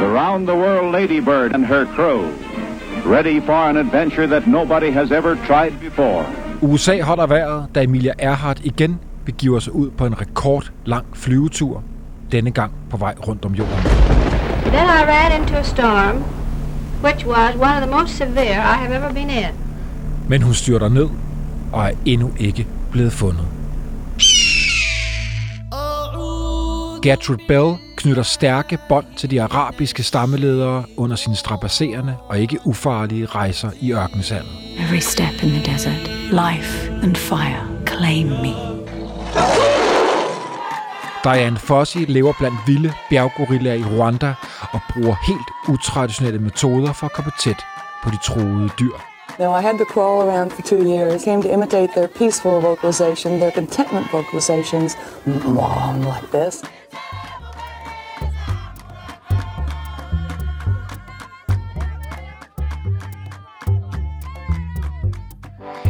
the round the world ladybird and her crew, ready for an adventure that nobody has ever tried before. USA holder vejret, da Emilia Earhart igen begiver sig ud på en rekordlang flyvetur, denne gang på vej rundt om jorden. Then I ran into a storm, which was one of the most severe I have ever been in. Men hun styrter ned og er endnu ikke blevet fundet. Gertrude Bell knytter stærke bånd til de arabiske stammeledere under sine strapasserende og ikke ufarlige rejser i ørkensandet. Every step in the desert, life and fire claim me. Diane Fossey lever blandt vilde bjerggorillaer i Rwanda og bruger helt utraditionelle metoder for at komme tæt på de troede dyr. Now, I had to crawl around for two years, came to imitate their peaceful vocalization, their contentment vocalizations, mom, like this.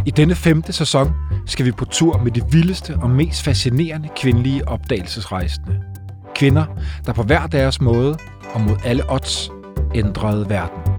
I denne femte sæson skal vi på tur med de vildeste og mest fascinerende kvindelige opdagelsesrejsende. Kvinder, der på hver deres måde og mod alle odds ændrede verden.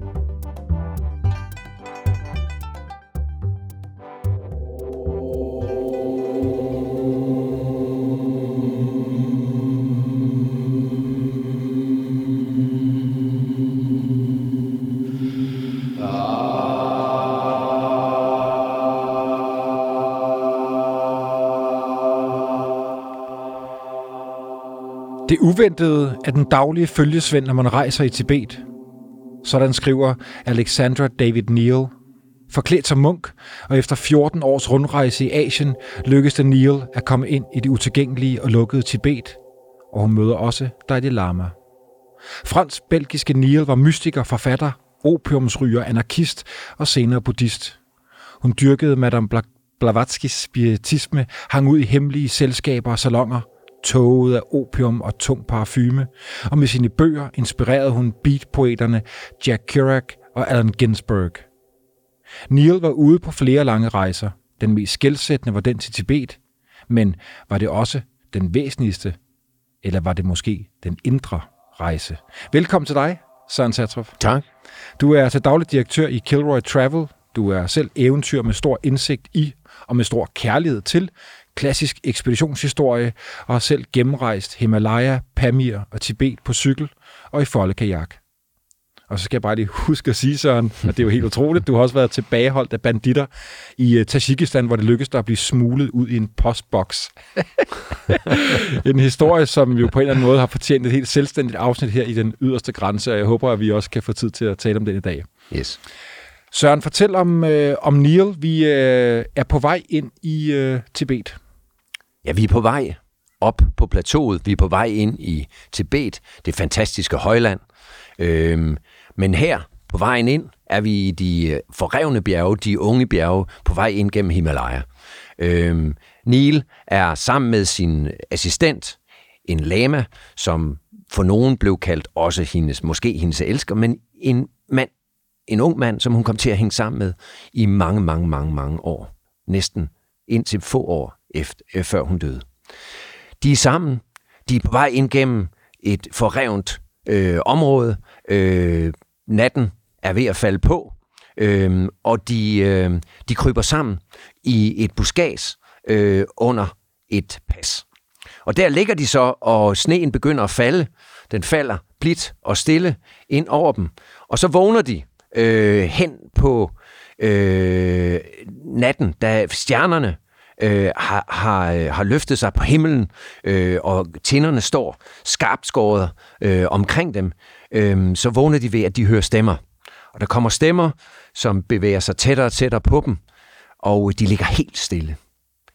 Det uventede er den daglige følgesvend, når man rejser i Tibet. Sådan skriver Alexandra David Neal. Forklædt som munk, og efter 14 års rundrejse i Asien, lykkedes det Neal at komme ind i det utilgængelige og lukkede Tibet, og hun møder også Dalai Lama. Fransk-belgiske Neal var mystiker, forfatter, opiumsryger, anarkist og senere buddhist. Hun dyrkede Madame Blavatskys spiritisme, hang ud i hemmelige selskaber og salonger – tåget af opium og tung parfume, og med sine bøger inspirerede hun beatpoeterne Jack Kerouac og Allen Ginsberg. Neil var ude på flere lange rejser. Den mest skældsættende var den til Tibet, men var det også den væsentligste, eller var det måske den indre rejse? Velkommen til dig, Søren Satroff. Tak. Du er til daglig direktør i Kilroy Travel. Du er selv eventyr med stor indsigt i og med stor kærlighed til klassisk ekspeditionshistorie og har selv gennemrejst Himalaya, Pamir og Tibet på cykel og i foldekajak. Og så skal jeg bare lige huske at sige, Søren, at det er jo helt utroligt. Du har også været tilbageholdt af banditter i uh, Tajikistan, hvor det lykkedes dig at blive smuglet ud i en postboks. en historie, som jo på en eller anden måde har fortjent et helt selvstændigt afsnit her i den yderste grænse, og jeg håber, at vi også kan få tid til at tale om den i dag. Yes. Søren, fortæl om, øh, om Neil. Vi øh, er på vej ind i øh, Tibet. Ja, vi er på vej op på plateauet. Vi er på vej ind i Tibet, det fantastiske højland. Øhm, men her, på vejen ind, er vi i de øh, forrevne bjerge, de unge bjerge, på vej ind gennem Himalaya. Øhm, Neil er sammen med sin assistent, en lama, som for nogen blev kaldt også hendes, måske hendes elsker, men en mand, en ung mand, som hun kom til at hænge sammen med i mange, mange, mange, mange år. Næsten indtil få år efter, øh, før hun døde. De er sammen. De er på vej ind gennem et forrevnt øh, område. Øh, natten er ved at falde på, øh, og de, øh, de kryber sammen i et buskads øh, under et pas. Og der ligger de så, og sneen begynder at falde. Den falder blidt og stille ind over dem. Og så vågner de øh, hen på øh, natten, da stjernerne øh, har, har, øh, har løftet sig på himlen, øh, og tænderne står skarpt skåret øh, omkring dem, øh, så vågner de ved, at de hører stemmer. Og der kommer stemmer, som bevæger sig tættere og tættere på dem, og de ligger helt stille.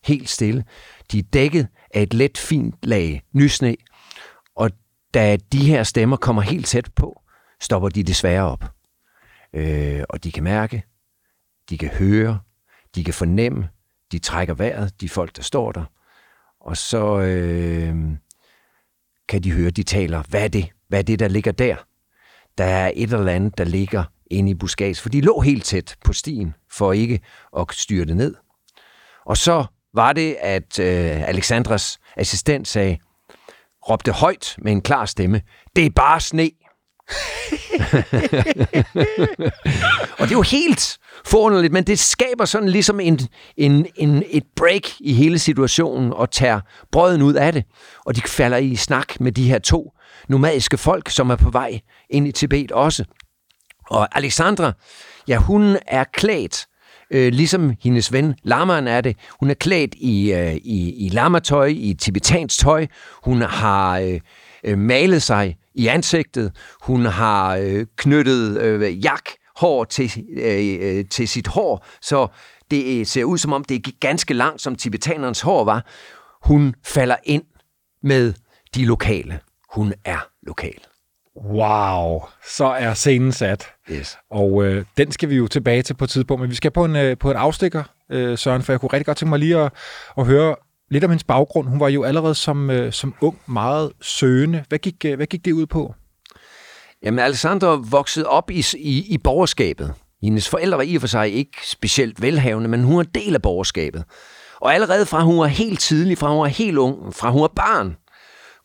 Helt stille. De er dækket af et let, fint lag nysne, og da de her stemmer kommer helt tæt på, stopper de desværre op. Øh, og de kan mærke, de kan høre, de kan fornemme, de trækker vejret, de folk, der står der. Og så øh, kan de høre, de taler, hvad er det? Hvad er det, der ligger der? Der er et eller andet, der ligger inde i buskads, for de lå helt tæt på stien, for ikke at styre det ned. Og så var det, at øh, Alexandras assistent sagde, råbte højt med en klar stemme, det er bare sne. og det er jo helt forunderligt, men det skaber sådan ligesom en, en, en, et break i hele situationen og tager brøden ud af det. Og de falder i snak med de her to nomadiske folk, som er på vej ind i Tibet også. Og Alexandra, ja, hun er klædt, øh, ligesom hendes ven Lamaen er det. Hun er klædt i, øh, i, i lamatøj, i tibetansk tøj. Hun har øh, øh, malet sig i ansigtet. Hun har øh, knyttet øh, jak hår til, øh, øh, til sit hår, så det ser ud som om, det er ganske langt, som tibetanernes hår var. Hun falder ind med de lokale. Hun er lokal. Wow, så er scenen sat. Yes. Og øh, den skal vi jo tilbage til på et tidspunkt, men vi skal på en, øh, på en afstikker, øh, Søren, for jeg kunne rigtig godt tænke mig lige at, at høre lidt om hendes baggrund. Hun var jo allerede som, øh, som ung meget søgende. Hvad gik, øh, hvad gik det ud på? Jamen, Alexander voksede op i, i, i borgerskabet. Hendes forældre var i og for sig ikke specielt velhavende, men hun var del af borgerskabet. Og allerede fra hun var helt tidlig, fra hun var helt ung, fra hun var barn,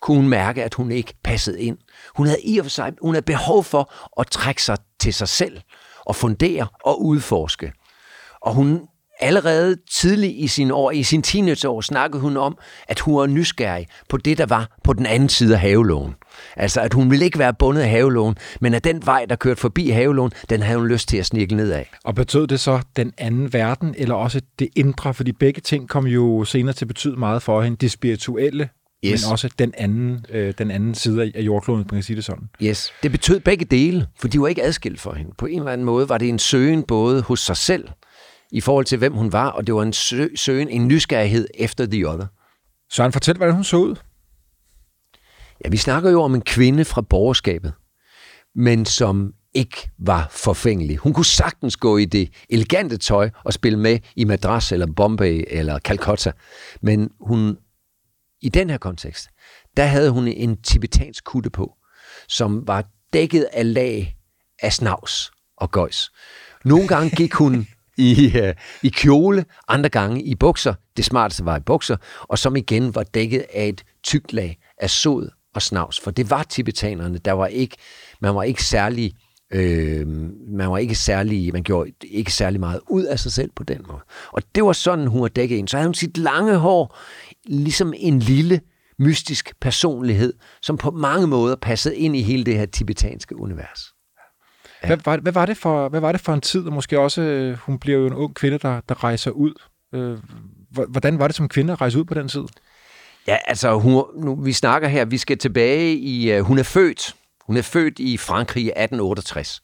kunne hun mærke, at hun ikke passede ind. Hun havde i og for sig hun havde behov for at trække sig til sig selv og fundere og udforske. Og hun allerede tidligt i sin år, i sin teenageår, snakkede hun om, at hun var nysgerrig på det, der var på den anden side af havelån. Altså, at hun ville ikke være bundet af havelån, men at den vej, der kørte forbi havelån, den havde hun lyst til at ned af. Og betød det så den anden verden, eller også det indre? Fordi begge ting kom jo senere til at betyde meget for hende. Det spirituelle, yes. men også den anden, øh, den anden side af jordkloden, man kan sige det sådan. Yes, det betød begge dele, for de var ikke adskilt for hende. På en eller anden måde var det en søgen både hos sig selv, i forhold til, hvem hun var, og det var en sø- søgen, en nysgerrighed efter the other. Søren, fortæl, hvordan hun så ud. Ja, vi snakker jo om en kvinde fra borgerskabet, men som ikke var forfængelig. Hun kunne sagtens gå i det elegante tøj og spille med i Madras eller Bombay eller Calcutta, men hun i den her kontekst, der havde hun en tibetansk kutte på, som var dækket af lag af snavs og gøjs. Nogle gange gik hun i, uh, i kjole, andre gange i bukser. Det smarteste var i bukser, og som igen var dækket af et tykt lag af sod og snavs. For det var tibetanerne, der var ikke, man var ikke særlig Øh, man var ikke særlig, man gjorde ikke særlig meget ud af sig selv på den måde. Og det var sådan, hun var dækket ind. Så havde hun sit lange hår, ligesom en lille mystisk personlighed, som på mange måder passede ind i hele det her tibetanske univers. Ja. Hvad, var, hvad, var det for, hvad var det for en tid, og måske også, øh, hun bliver jo en ung kvinde, der, der rejser ud. Øh, hvordan var det som kvinde at rejse ud på den tid? Ja, altså, hun, nu, vi snakker her, vi skal tilbage i, øh, hun er født, hun er født i Frankrig i 1868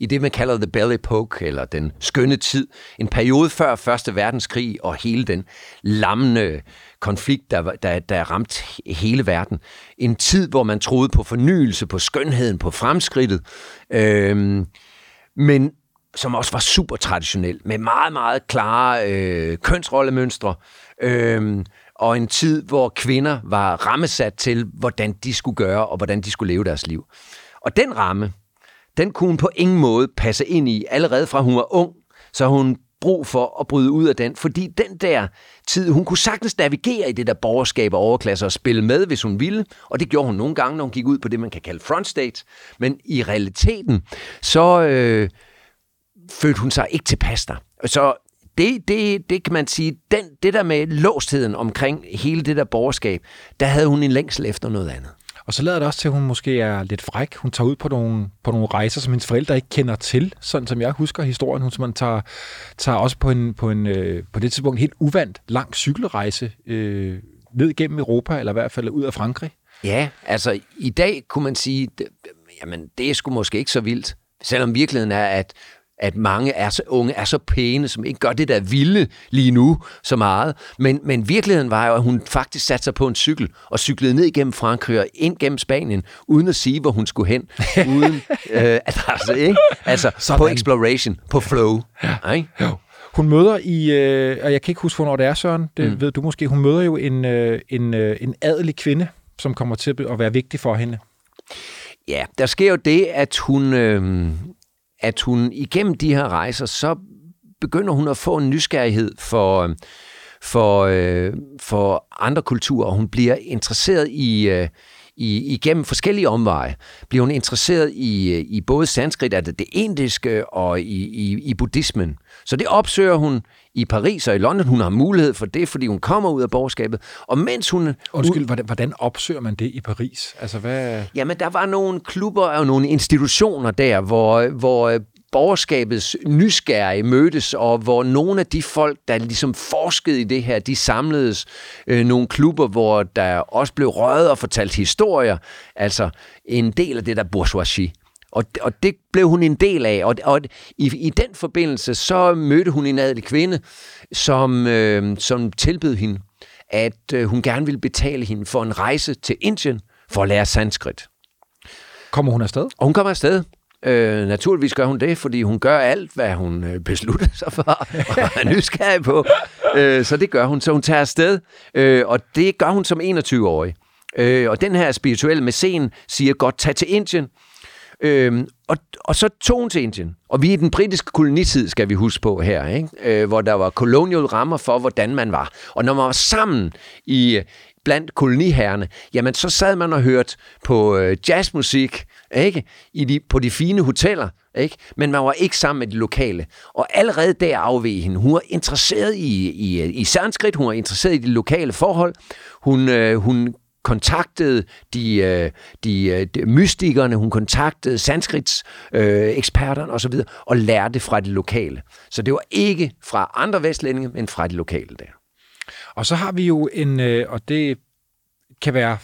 i det, man kalder The Belle Epoque, eller den skønne tid. En periode før Første Verdenskrig og hele den lammende konflikt, der, der, der ramt hele verden. En tid, hvor man troede på fornyelse, på skønheden, på fremskridtet, øhm, men som også var super traditionel, med meget, meget klare øh, kønsrollemønstre, øh, og en tid, hvor kvinder var rammesat til, hvordan de skulle gøre, og hvordan de skulle leve deres liv. Og den ramme, den kunne hun på ingen måde passe ind i, allerede fra hun var ung, så hun brug for at bryde ud af den, fordi den der tid, hun kunne sagtens navigere i det der borgerskab og overklasse og spille med, hvis hun ville, og det gjorde hun nogle gange, når hun gik ud på det, man kan kalde front state, men i realiteten, så øh, følte hun sig ikke tilpas der. Så det, det, det kan man sige, den, det der med låstheden omkring hele det der borgerskab, der havde hun en længsel efter noget andet. Og så lader det også til, at hun måske er lidt fræk. Hun tager ud på nogle, på nogle rejser, som hendes forældre ikke kender til, sådan som jeg husker historien. Hun man tager, tager også på, en, på, en, øh, på det tidspunkt en helt uvandt lang cykelrejse øh, ned gennem Europa, eller i hvert fald ud af Frankrig. Ja, altså i dag kunne man sige, det, jamen det er sgu måske ikke så vildt. Selvom virkeligheden er, at at mange er så unge, er så pæne, som ikke gør det der vilde lige nu så meget. Men, men virkeligheden var jo, at hun faktisk satte sig på en cykel og cyklede ned igennem Frankrig og ind gennem Spanien, uden at sige, hvor hun skulle hen. uden, øh, altså, ikke? altså Sådan. på exploration, på flow. Ja. Ikke? Jo. Hun møder i, øh, og jeg kan ikke huske, hvornår det er, Søren, det mm. ved du måske, hun møder jo en, øh, en, øh, en adelig kvinde, som kommer til at være vigtig for hende. Ja, der sker jo det, at hun, øh, at hun igennem de her rejser, så begynder hun at få en nysgerrighed for, øh, for, øh, for andre kulturer, og hun bliver interesseret i, øh, i, igennem forskellige omveje, bliver hun interesseret i, øh, i både sanskrit, altså det indiske, og i, i, i buddhismen. Så det opsøger hun i Paris og i London. Hun har mulighed for det, fordi hun kommer ud af borgerskabet. Og mens hun... Undskyld, hvordan, hvordan opsøger man det i Paris? Altså, hvad... Jamen, der var nogle klubber og nogle institutioner der, hvor, hvor borgerskabets nysgerrige mødtes, og hvor nogle af de folk, der ligesom forskede i det her, de samledes øh, nogle klubber, hvor der også blev røget og fortalt historier, altså en del af det der bourgeoisie. Og, og det blev hun en del af, og, og i, i den forbindelse, så mødte hun en adelig kvinde, som, øh, som tilbød hende, at øh, hun gerne ville betale hende for en rejse til Indien for at lære sanskrit. Kommer hun afsted? Og hun kommer afsted. Øh, naturligvis gør hun det, fordi hun gør alt, hvad hun øh, beslutter sig for og er nysgerrig på. Øh, så det gør hun. Så hun tager afsted, øh, og det gør hun som 21-årig. Øh, og den her spirituelle mæcen siger godt, tag til Indien. Øh, og, og så tog hun til Indien. Og vi er i den britiske kolonitid, skal vi huske på her, ikke? Øh, hvor der var colonial rammer for, hvordan man var. Og når man var sammen i, blandt koloniherrene, jamen så sad man og hørte på øh, jazzmusik, ikke? I de, på de fine hoteller, ikke? Men man var ikke sammen med de lokale. Og allerede der afveg hende. Hun var interesseret i, i, i sanskrit, hun var interesseret i de lokale forhold. Hun, øh, hun kontaktede de, øh, de, øh, de mystikerne, hun kontaktede sanskrits øh, eksperterne osv., og lærte fra det lokale. Så det var ikke fra andre vestlændinge, men fra de lokale der. Og så har vi jo en, øh, og det kan være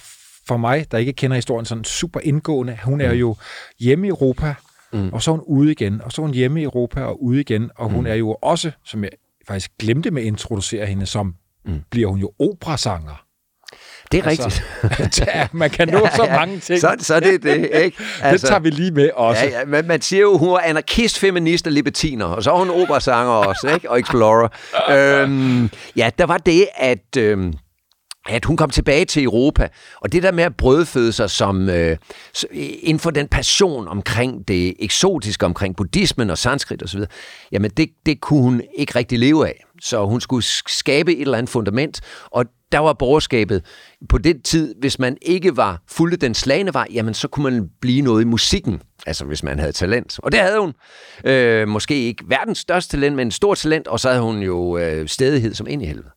for mig, der ikke kender historien sådan super indgående, hun er mm. jo hjemme i Europa, mm. og så er hun ude igen, og så er hun hjemme i Europa og ude igen, og hun mm. er jo også, som jeg faktisk glemte med at introducere hende som, mm. bliver hun jo operasanger. Det er altså, rigtigt. ja, man kan nå ja, ja. så mange ting. Så, så det er det, ikke? Altså, det tager vi lige med også. Ja, ja, men man siger jo, hun er anarkist, feminist og libertiner, og så er hun operasanger også, ikke? Og explorer. øhm, ja, der var det, at... Øhm, at hun kom tilbage til Europa, og det der med at brødføde sig som øh, inden for den passion omkring det eksotiske, omkring buddhismen og sanskrit osv., jamen det, det kunne hun ikke rigtig leve af. Så hun skulle skabe et eller andet fundament, og der var borgerskabet på den tid, hvis man ikke var fulde den slagende vej, jamen så kunne man blive noget i musikken, altså hvis man havde talent. Og det havde hun. Øh, måske ikke verdens største talent, men en stor talent, og så havde hun jo øh, stedighed som ind i helvede.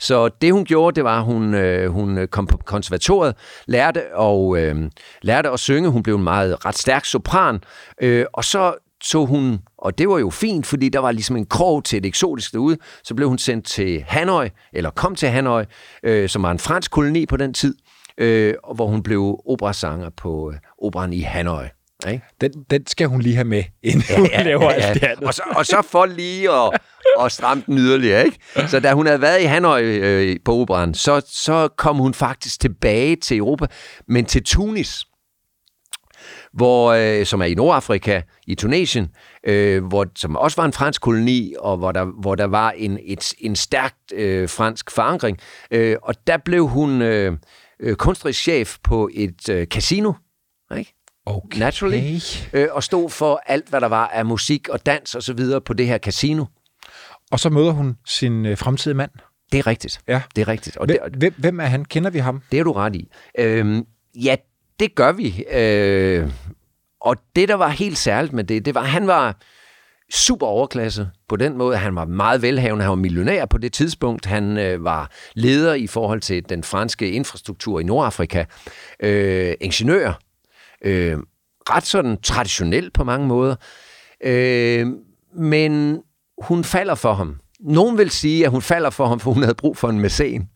Så det hun gjorde, det var, at hun, øh, hun øh, kom på konservatoriet, lærte, og, øh, lærte at synge. Hun blev en meget ret stærk sopran, øh, og så tog hun, og det var jo fint, fordi der var ligesom en krog til det eksotiske derude, så blev hun sendt til Hanoi, eller kom til Hanoi, øh, som var en fransk koloni på den tid, øh, hvor hun blev operasanger på øh, operan i Hanoi. Ikke? Den, den skal hun lige have med, inden ja, hun laver ja, ja. alt det andet. Og så, og så for lige at, at stramme den yderligere. Ikke? Så da hun havde været i Hanoi øh, på operan, så, så kom hun faktisk tilbage til Europa, men til Tunis hvor, øh, som er i Nordafrika, i Tunesien, øh, hvor, som også var en fransk koloni, og hvor der, hvor der var en, et, en stærkt øh, fransk forankring. Øh, og der blev hun øh, øh, kunstnerisk chef på et øh, casino, ikke? Okay. Naturally. Øh, og stod for alt, hvad der var af musik og dans og så videre på det her casino. Og så møder hun sin øh, fremtidige mand. Det er rigtigt. Ja. Det er rigtigt. Og hvem, det, hvem, hvem er han? Kender vi ham? Det er du ret i. Øhm, ja, det gør vi. Øh, og det, der var helt særligt med det, det var, at han var super overklasse på den måde. Han var meget velhavende, han var millionær på det tidspunkt. Han øh, var leder i forhold til den franske infrastruktur i Nordafrika. Øh, ingeniør. Øh, ret sådan traditionel på mange måder. Øh, men hun falder for ham. Nogen vil sige, at hun falder for ham, for hun havde brug for en mæcen.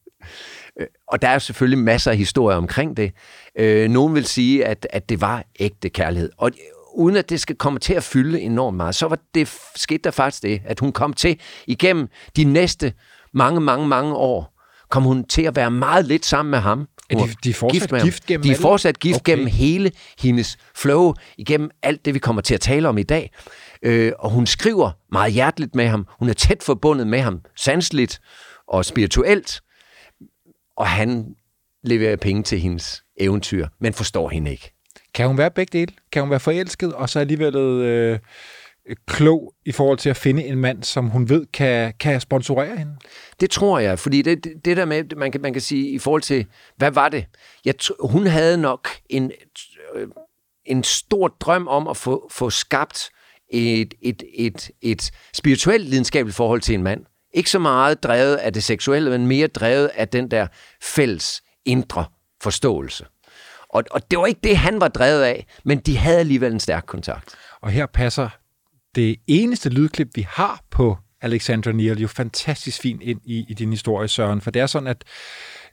Øh, og der er selvfølgelig masser af historier omkring det. Øh, nogen vil sige, at, at det var ægte kærlighed. Og uden at det skal komme til at fylde enormt meget, så var det, skete der faktisk det, at hun kom til igennem de næste mange, mange, mange år, kom hun til at være meget lidt sammen med ham. Er de, de er fortsat gift, gift gennem De er fortsat gift okay. gennem hele hendes flow, igennem alt det, vi kommer til at tale om i dag. Øh, og hun skriver meget hjerteligt med ham. Hun er tæt forbundet med ham, sansligt og spirituelt og han leverer penge til hendes eventyr, men forstår hende ikke. Kan hun være begge dele? Kan hun være forelsket, og så alligevel øh, klog i forhold til at finde en mand, som hun ved kan, kan sponsorere hende? Det tror jeg, fordi det, det, det der med, man kan, man kan sige i forhold til, hvad var det? Jeg, hun havde nok en, øh, en stor drøm om at få, få skabt et, et, et, et spirituelt lidenskabeligt forhold til en mand. Ikke så meget drevet af det seksuelle, men mere drevet af den der fælles indre forståelse. Og, og det var ikke det, han var drevet af, men de havde alligevel en stærk kontakt. Og her passer det eneste lydklip, vi har på Alexandra Neal, jo fantastisk fint ind i, i din historie, Søren. For det er sådan, at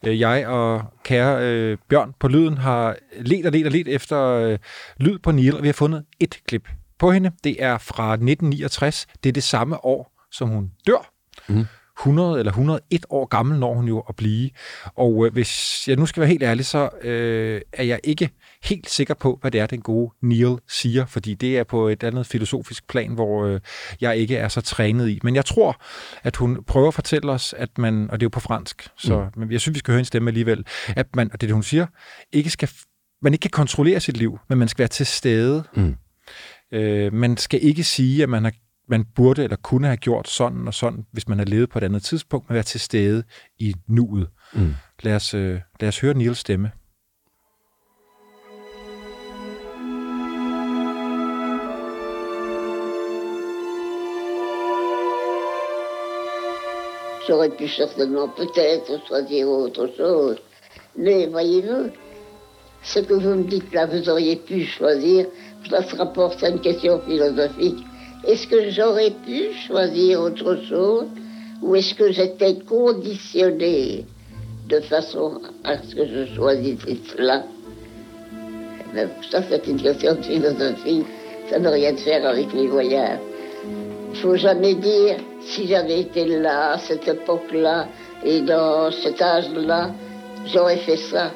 øh, jeg og kære øh, Bjørn på lyden har let og let og let efter øh, lyd på Neal, og vi har fundet et klip på hende. Det er fra 1969. Det er det samme år, som hun dør. Mm. 100 eller 101 år gammel når hun jo at blive. Og øh, hvis jeg nu skal være helt ærlig, så øh, er jeg ikke helt sikker på, hvad det er, den gode Neil siger, fordi det er på et andet filosofisk plan, hvor øh, jeg ikke er så trænet i. Men jeg tror, at hun prøver at fortælle os, at man, og det er jo på fransk, så mm. men jeg synes, vi skal høre en stemme alligevel, at man, og det er det, hun siger, ikke skal, man ikke kan kontrollere sit liv, men man skal være til stede. Mm. Øh, man skal ikke sige, at man har man burde eller kunne have gjort sådan og sådan, hvis man har levet på et andet tidspunkt, men være til stede i nuet. Mm. Lad, os, øh, lad os høre Niels stemme. J'aurais pu certainement peut-être choisir autre chose. Mais voyez-vous, ce que vous me dites là, vous auriez pu choisir, ça se rapporte à une question philosophique. Est-ce que j'aurais pu choisir autre chose ou est-ce que j'étais conditionné de façon à ce que je choisisse cela? Ben, Ça, c'est une question de philosophie. Ça n'a rien à faire avec les voyages. Il faut jamais dire si j'avais été là, à cette époque-là, et dans cet âge-là, j'aurais fait ça.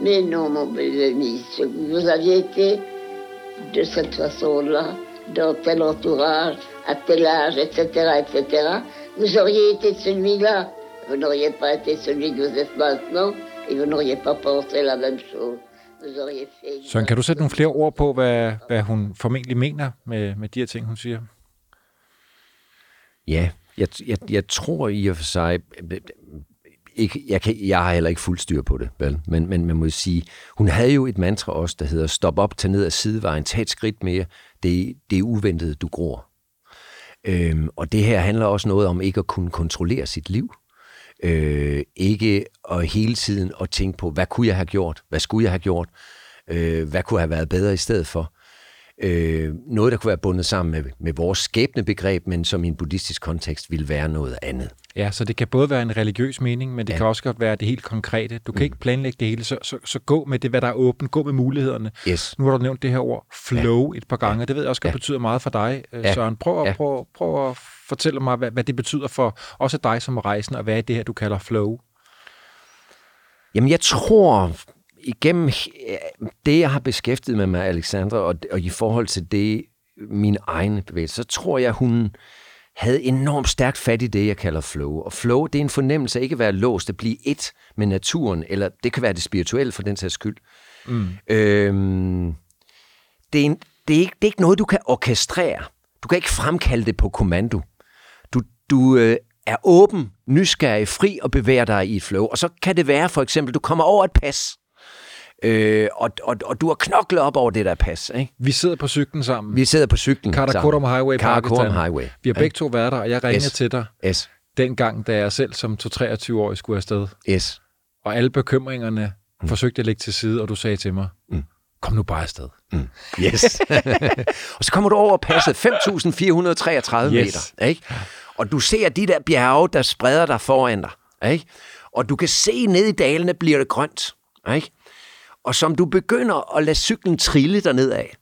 Mais non, mon bel ami, vous aviez été de cette façon-là, dans tel entourage, à tel âge, etc., etc., vous auriez été celui-là. Vous n'auriez pas été celui que vous êtes maintenant, et vous n'auriez pas pensé la même chose. Vous auriez fait... Søren, kan du sætte nogle flere ord på, hvad, hvad hun formentlig mener med, med de her ting, hun siger? Ja, jeg, jeg, jeg tror i og for sig, ikke, jeg, kan, jeg har heller ikke fuld styr på det, vel? Men, men man må sige, hun havde jo et mantra også, der hedder, stop op, tag ned ad sidevejen, tag et skridt mere, det, det er uventet, du gror. Øhm, og det her handler også noget om ikke at kunne kontrollere sit liv. Øh, ikke at hele tiden at tænke på, hvad kunne jeg have gjort? Hvad skulle jeg have gjort? Øh, hvad kunne have været bedre i stedet for? Øh, noget, der kunne være bundet sammen med, med vores skæbnebegreb, men som i en buddhistisk kontekst ville være noget andet. Ja, så det kan både være en religiøs mening, men det ja. kan også godt være det helt konkrete. Du kan mm. ikke planlægge det hele, så, så, så gå med det, hvad der er åbent. Gå med mulighederne. Yes. Nu har du nævnt det her ord, flow, ja. et par gange. Det ved jeg også godt ja. betyder meget for dig, øh, ja. Søren. Prøv at, ja. prøv, prøv at fortælle mig, hvad, hvad det betyder for også dig som rejsen, og hvad er det her, du kalder flow? Jamen, jeg tror, igennem det, jeg har beskæftiget med med Alexandra, og, og i forhold til det, min egen bevægelse, så tror jeg, hun havde enormt stærkt fat i det, jeg kalder flow. Og flow, det er en fornemmelse af ikke at være låst, at blive et med naturen, eller det kan være det spirituelle for den sags skyld. Mm. Øhm, det, er en, det, er ikke, det er ikke noget, du kan orkestrere. Du kan ikke fremkalde det på kommando. Du, du øh, er åben, nysgerrig, fri og bevæger dig i et flow. Og så kan det være for eksempel, du kommer over et pas, Øh, og, og, og du har knoklet op over det der pas. Ikke? Vi sidder på cyklen sammen. Vi sidder på cyklen Karakorum sammen. Highway, Karakorum Highway. Vi har begge to været der, og jeg ringede yes. til dig yes. dengang, da jeg selv som 23-årig skulle afsted. Yes. Og alle bekymringerne mm. forsøgte at lægge til side, og du sagde til mig, mm. kom nu bare afsted. Mm. Yes. og så kommer du over passet 5.433 yes. meter. Ikke? Og du ser de der bjerge, der spreder dig foran dig. Ikke? Og du kan se ned i dalene, bliver det grønt. Ikke? Og som du begynder at lade cyklen trille derned af,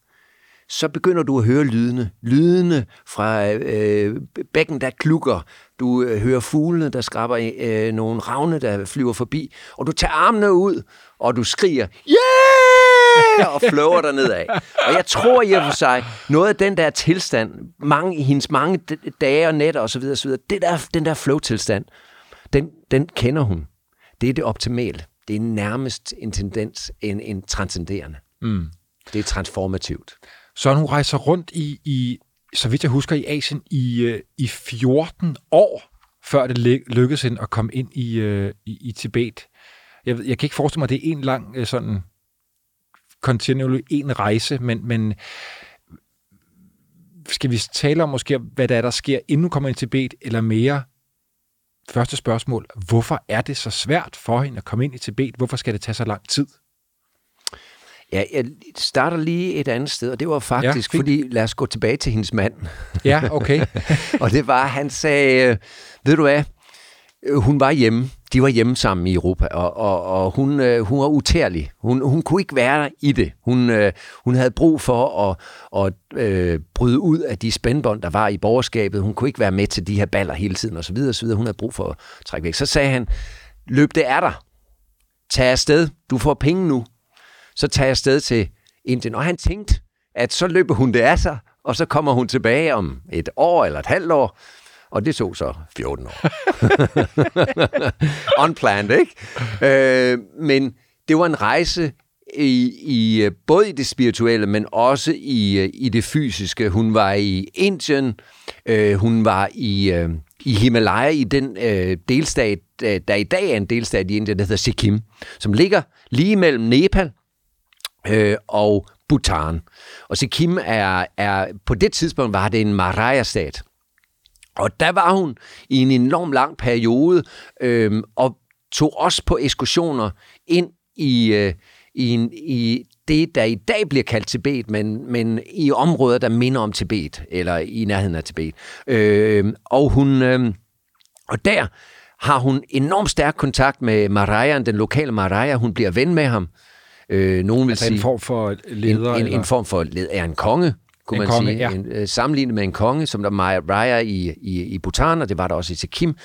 så begynder du at høre lydene. Lydene fra øh, bækken, der klukker. Du øh, hører fuglene, der skraber øh, nogle ravne, der flyver forbi. Og du tager armene ud, og du skriger, yeah! og fløver der nedad. Og jeg tror i og for sig, noget af den der tilstand, mange, i hendes mange dage og nætter osv., osv. Det der, den der flow-tilstand, den, den kender hun. Det er det optimale det er nærmest en tendens, en, en transcenderende. Mm. Det er transformativt. Så hun rejser rundt i, i så vidt jeg husker, i Asien i, øh, i 14 år, før det ly- lykkedes hende at komme ind i, øh, i, i Tibet. Jeg, jeg kan ikke forestille mig, at det er en lang øh, sådan continually en rejse, men, men skal vi tale om måske, hvad der er, der sker, inden hun kommer ind i Tibet, eller mere første spørgsmål, hvorfor er det så svært for hende at komme ind i Tibet? Hvorfor skal det tage så lang tid? Ja, jeg starter lige et andet sted, og det var faktisk, Ja, fint. fordi lad os gå tilbage til hendes mand. Ja, okay. og det var, han sagde, øh, ved du hvad, Øh, hun var hjemme. De var hjemme sammen i Europa, og, og, og hun, øh, hun var utærlig. Hun, hun kunne ikke være i det. Hun, øh, hun havde brug for at, at øh, bryde ud af de spændbånd, der var i borgerskabet. Hun kunne ikke være med til de her baller hele tiden, osv. osv. Hun havde brug for at trække væk. Så sagde han, løb det er der. Tag afsted. Du får penge nu. Så tag afsted til Indien. Og han tænkte, at så løber hun det af sig, og så kommer hun tilbage om et år eller et halvt år. Og det tog så 14 år. Unplanned, ikke? Øh, men det var en rejse i, i øh, både i det spirituelle, men også i, øh, i det fysiske. Hun var i Indien, øh, hun var i, øh, i Himalaya, i den øh, delstat, øh, der i dag er en delstat i Indien, der hedder Sikkim, som ligger lige mellem Nepal øh, og Bhutan. Og Sikkim er, er, på det tidspunkt var det en Maraya-stat. Og der var hun i en enorm lang periode, øh, og tog også på ekskursioner ind i, øh, i, en, i det, der i dag bliver kaldt Tibet, men, men i områder, der minder om Tibet, eller i nærheden af Tibet. Øh, og hun... Øh, og der har hun enormt stærk kontakt med Marayan, den lokale Maraya. Hun bliver ven med ham. Øh, nogen vil Altså sige, en form for leder? en, en, eller? en form for led, er en konge, kunne En man konge, sige. ja. En, øh, sammenlignet med en konge, som der Raya i, i, i Bhutan, og det var der også i Sikkim.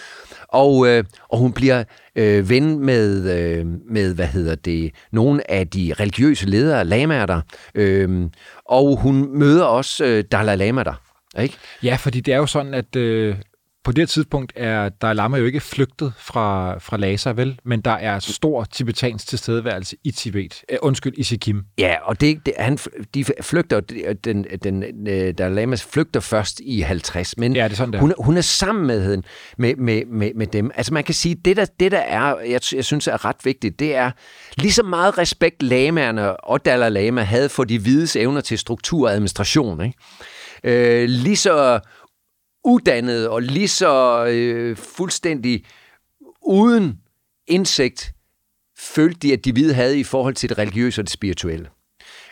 Og, øh, og hun bliver øh, ven med, øh, med, hvad hedder det, nogle af de religiøse ledere, lamaer der. Øh, og hun møder også øh, Dalai Lama der. Ikke? Ja, fordi det er jo sådan, at øh, på det tidspunkt er Dalai Lama jo ikke flygtet fra, fra Lhasa, vel? Men der er stor tibetansk tilstedeværelse i Tibet. Uh, undskyld, i Sikkim. Ja, og det, det, han, de flygter, den, den, den Dalai Lama flygter først i 50, men Ja, det er sådan, det er. hun, hun er sammen med, med, med, med, med dem. Altså man kan sige, det der, det der er, jeg, jeg synes er ret vigtigt, det er lige så meget respekt lamaerne og Dalai Lama havde for de hvides evner til struktur og administration. Ikke? Øh, lige så uddannet og lige så øh, fuldstændig uden indsigt følte de, at de hvide havde i forhold til det religiøse og det spirituelle.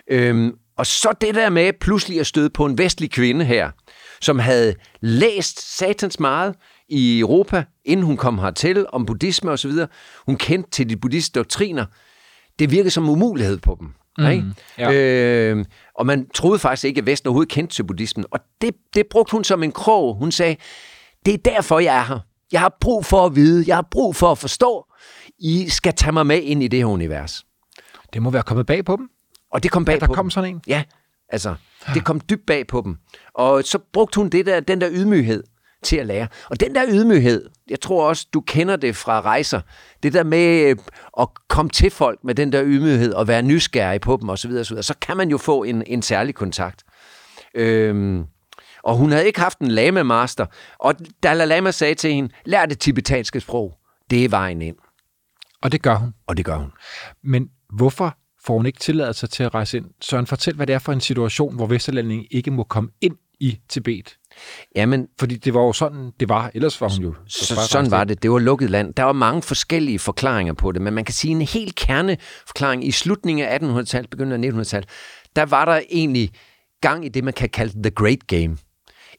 Øhm, og så det der med pludselig at støde på en vestlig kvinde her, som havde læst satans meget i Europa, inden hun kom hertil, om buddhisme osv. Hun kendte til de buddhistiske doktriner. Det virkede som umulighed på dem. Mm, ikke? ja. Øh, og man troede faktisk ikke, at Vesten overhovedet kendte til buddhismen. Og det, det brugte hun som en krog. Hun sagde, det er derfor, jeg er her. Jeg har brug for at vide, jeg har brug for at forstå. I skal tage mig med ind i det her univers. Det må være kommet bag på dem. Og det kom bag At der på kom dem. sådan en. Ja, altså, det kom dybt bag på dem. Og så brugte hun det der, den der ydmyghed til at lære. Og den der ydmyghed, jeg tror også, du kender det fra rejser. Det der med øh, at komme til folk med den der ydmyghed og være nysgerrig på dem osv. osv. Så kan man jo få en, en særlig kontakt. Øhm, og hun havde ikke haft en lama-master. Og Dalai Lama sagde til hende, lær det tibetanske sprog. Det er vejen ind. Og det gør hun. Og det gør hun. Men hvorfor får hun ikke tilladelse til at rejse ind? Søren, fortæl, hvad det er for en situation, hvor Vesterlændingen ikke må komme ind i Tibet. Jamen, Fordi det var jo sådan, det var. Ellers var hun jo... Så, sådan var det. Det var lukket land. Der var mange forskellige forklaringer på det, men man kan sige en helt kerneforklaring i slutningen af 1800-tallet, begyndelsen af 1900-tallet, der var der egentlig gang i det, man kan kalde the great game.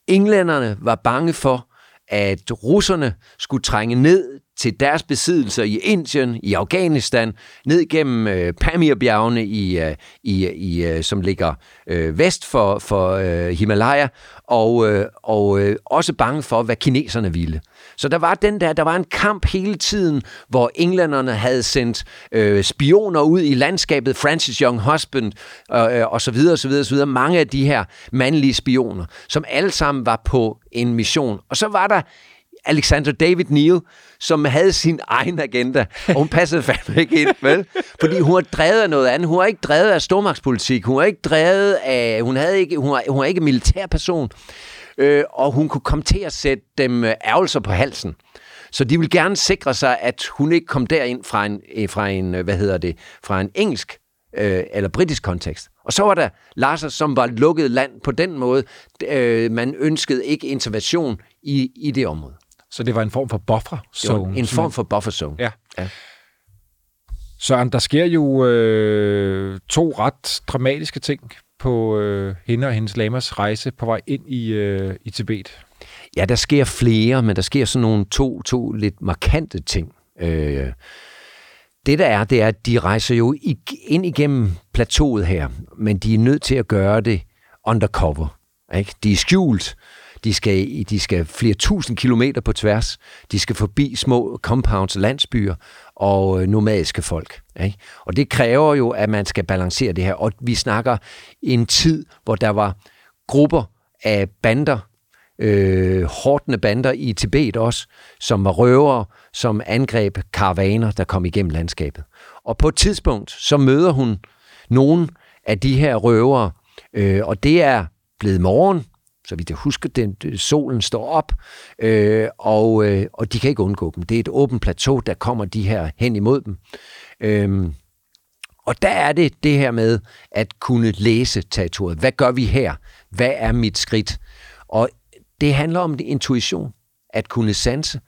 Englænderne var bange for, at russerne skulle trænge ned til deres besiddelser i Indien, i Afghanistan, ned gennem øh, Pamirbjergene, i, øh, i, i, øh, som ligger øh, vest for, for øh, Himalaya, og, øh, og øh, også bange for, hvad kineserne ville. Så der var den der, der var en kamp hele tiden, hvor englænderne havde sendt øh, spioner ud i landskabet, Francis Young Husband øh, øh, og så videre, og så videre, så videre. Mange af de her mandlige spioner, som alle sammen var på en mission. Og så var der Alexander David Neal, som havde sin egen agenda, og hun passede fandme ikke ind, vel? Fordi hun var drevet af noget andet. Hun var ikke drevet af stormagtspolitik. Hun var ikke drevet af... Hun, havde ikke, hun, var, hun var ikke en militær person. Øh, og hun kunne komme til at sætte dem øh, ærgelser på halsen. Så de vil gerne sikre sig, at hun ikke kom derind fra en, øh, fra en øh, hvad hedder det, fra en engelsk øh, eller britisk kontekst. Og så var der Lars, som var lukket land på den måde. Øh, man ønskede ikke intervention i, i det område. Så det var en form for buffer zone? En form for buffer zone. Ja. ja. Søren, der sker jo øh, to ret dramatiske ting på øh, hende og hendes lamas rejse på vej ind i, øh, i Tibet. Ja, der sker flere, men der sker sådan nogle to, to lidt markante ting. Øh, det der er, det er, at de rejser jo ind igennem plateauet her, men de er nødt til at gøre det undercover. Ikke? De er skjult. De skal, de skal flere tusind kilometer på tværs. De skal forbi små compounds, landsbyer og øh, nomadiske folk. Ikke? Og det kræver jo, at man skal balancere det her. Og vi snakker en tid, hvor der var grupper af bander, øh, hårdende bander i Tibet også, som var røvere, som angreb karavaner, der kom igennem landskabet. Og på et tidspunkt, så møder hun nogen af de her røvere, øh, og det er blevet morgen, så vidt jeg husker, den, solen står op, øh, og, øh, og de kan ikke undgå dem. Det er et åbent plateau, der kommer de her hen imod dem. Øh, og der er det det her med at kunne læse territoriet. Hvad gør vi her? Hvad er mit skridt? Og det handler om det intuition, at kunne sanse,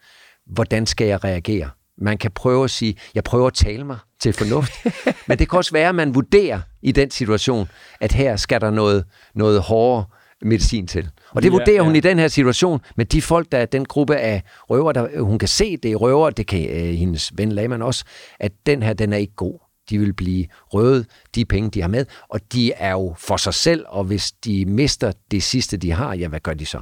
hvordan skal jeg reagere? Man kan prøve at sige, jeg prøver at tale mig til fornuft, men det kan også være, at man vurderer i den situation, at her skal der noget, noget hårdere medicin til. Og det vurderer ja, ja. hun i den her situation med de folk, der er den gruppe af røver, der hun kan se, det er røver, det kan øh, hendes ven Laman også, at den her, den er ikke god. De vil blive røvet, de penge, de har med, og de er jo for sig selv, og hvis de mister det sidste, de har, ja, hvad gør de så?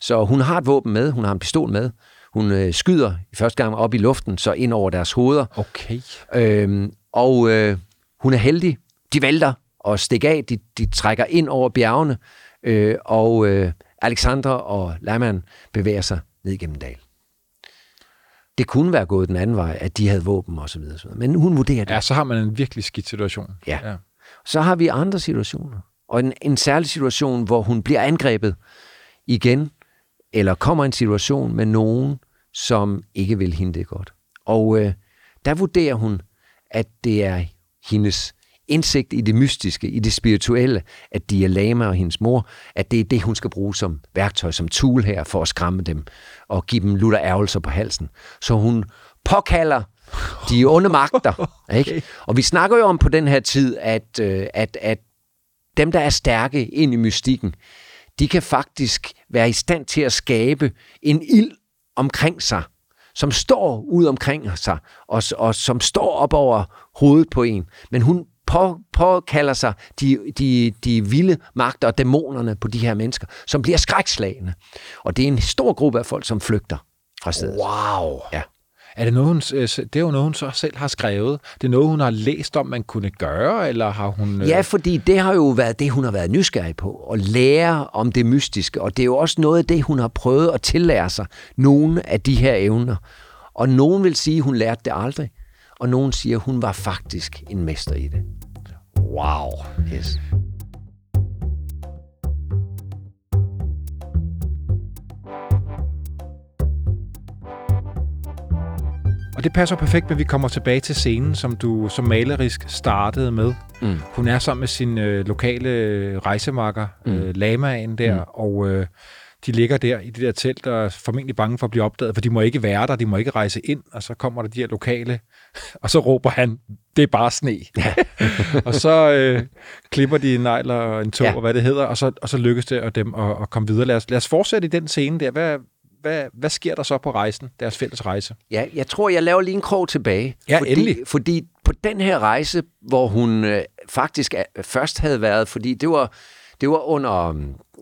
Så hun har et våben med, hun har en pistol med, hun øh, skyder i første gang op i luften, så ind over deres hoveder. Okay. Øhm, og øh, hun er heldig. De vælter og stikker af. De, de trækker ind over bjergene. Øh, og øh, Alexandra og Laman bevæger sig ned gennem dal. Det kunne være gået den anden vej, at de havde våben og så videre. Men hun vurderer det. Ja, så har man en virkelig skidt situation. Ja. ja. Så har vi andre situationer. Og en, en særlig situation, hvor hun bliver angrebet igen, eller kommer en situation med nogen, som ikke vil hende det godt. Og øh, der vurderer hun, at det er hendes indsigt i det mystiske, i det spirituelle, at de er Lama og hendes mor, at det er det, hun skal bruge som værktøj, som tool her, for at skræmme dem og give dem lutter ærgelser på halsen. Så hun påkalder de onde magter. Ikke? Og vi snakker jo om på den her tid, at, øh, at, at dem, der er stærke ind i mystikken, de kan faktisk være i stand til at skabe en ild omkring sig, som står ud omkring sig, og, og som står op over hovedet på en. Men hun på, påkalder sig de, de, de vilde magter og dæmonerne på de her mennesker, som bliver skrækslagende. Og det er en stor gruppe af folk, som flygter fra stedet. Wow! Ja. Er det, noget, hun, øh, det er jo noget, hun så selv har skrevet. Det er noget, hun har læst om, man kunne gøre, eller har hun... Øh... Ja, fordi det har jo været det, hun har været nysgerrig på, at lære om det mystiske. Og det er jo også noget af det, hun har prøvet at tillære sig, nogle af de her evner. Og nogen vil sige, hun lærte det aldrig, og nogen siger, hun var faktisk en mester i det. Wow. Yes. Og det passer perfekt, at vi kommer tilbage til scenen, som du som malerisk startede med. Mm. Hun er sammen med sin øh, lokale rejsemarker, mm. øh, Lamaen der, mm. og øh, de ligger der i det der telt og er formentlig bange for at blive opdaget, for de må ikke være der, de må ikke rejse ind, og så kommer der de her lokale, og så råber han, det er bare sne. Ja. og så øh, klipper de en negl og en tog, ja. og hvad det hedder, og så, og så lykkes det at dem at, at komme videre. Lad os, lad os fortsætte i den scene der. Hvad, hvad, hvad sker der så på rejsen, deres fælles rejse? Ja, jeg tror, jeg laver lige en krog tilbage. Ja, fordi, endelig. Fordi på den her rejse, hvor hun øh, faktisk er, først havde været, fordi det var, det var under,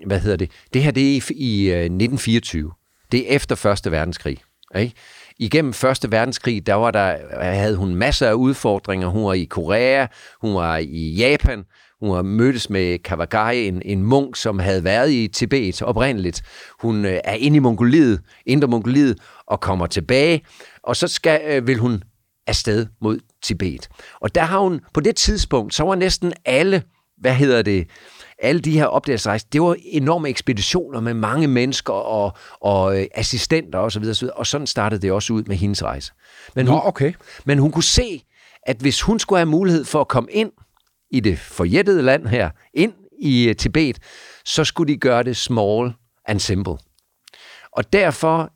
hvad hedder det, det her det er i, i øh, 1924. Det er efter Første Verdenskrig. Ikke? Igennem Første Verdenskrig, der var der, havde hun masser af udfordringer. Hun var i Korea, hun var i Japan, Hun har mødtes med Kawagai, en, en munk, som havde været i Tibet oprindeligt. Hun øh, er inde i Mongoliet, Indre Mongoliet, og kommer tilbage. Og så skal, øh, vil hun afsted mod Tibet. Og der har hun, på det tidspunkt, så var næsten alle, hvad hedder det, alle de her opdagelsesrejser, det var enorme ekspeditioner med mange mennesker og, og øh, assistenter osv. Og, så og sådan startede det også ud med hendes rejse. Men Nå, hun, okay. men hun kunne se, at hvis hun skulle have mulighed for at komme ind i det forjættede land her, ind i øh, Tibet, så skulle de gøre det small and simple. Og derfor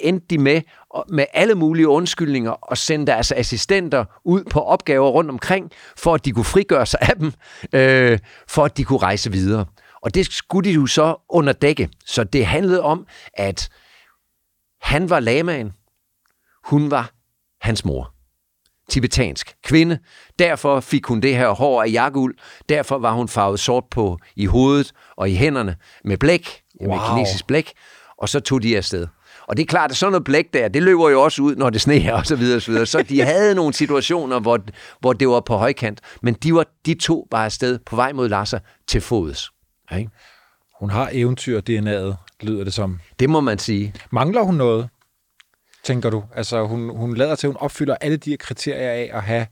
endte de med, med alle mulige undskyldninger at sende deres assistenter ud på opgaver rundt omkring, for at de kunne frigøre sig af dem, øh, for at de kunne rejse videre. Og det skulle de jo så underdække. Så det handlede om, at han var lamaen, hun var hans mor. Tibetansk kvinde. Derfor fik hun det her hår af jakkeuld. Derfor var hun farvet sort på i hovedet og i hænderne med blæk, wow. med kinesisk blæk. Og så tog de afsted. Og det er klart, at sådan noget blæk der, det løber jo også ud, når det sneer og så videre, og så videre. Så de havde nogle situationer, hvor, hvor det var på højkant. Men de, var, de to bare afsted på vej mod Lhasa til fods. Ikke? Hun har eventyr-DNA'et, lyder det som. Det må man sige. Mangler hun noget, tænker du? Altså, hun, hun lader til, at hun opfylder alle de her kriterier af at have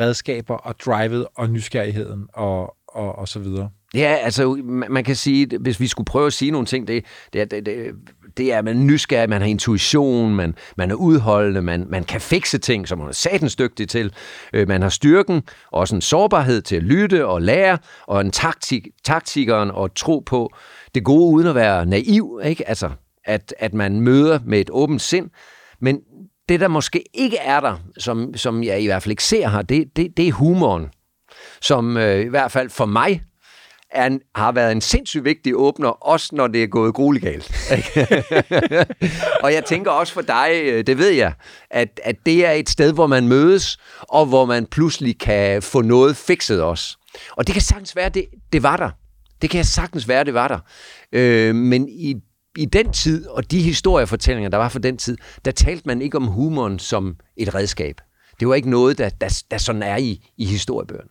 redskaber og drivet og nysgerrigheden og, og, og så videre. Ja, altså man man kan sige, hvis vi skulle prøve at sige nogle ting, det, det, det, det, det er, at man er nysgerrig, man har intuition, man, man er udholdende, man, man kan fikse ting, som man er satens dygtig til. Øh, Man har styrken, også en sårbarhed til at lytte og lære, og en taktik, taktikeren og tro på det gode, uden at være naiv, ikke? Altså, at, at man møder med et åbent sind. Men det, der måske ikke er der, som, som jeg i hvert fald ikke ser her, det, det, det er humoren som øh, i hvert fald for mig er en, har været en sindssygt vigtig åbner, også når det er gået grueligt galt. og jeg tænker også for dig, øh, det ved jeg, at, at det er et sted, hvor man mødes, og hvor man pludselig kan få noget fikset også. Og det kan sagtens være, det, det var der. Det kan sagtens være, det var der. Øh, men i, i den tid, og de historiefortællinger, der var for den tid, der talte man ikke om humoren som et redskab. Det var ikke noget, der, der, der sådan er i, i historiebøgerne.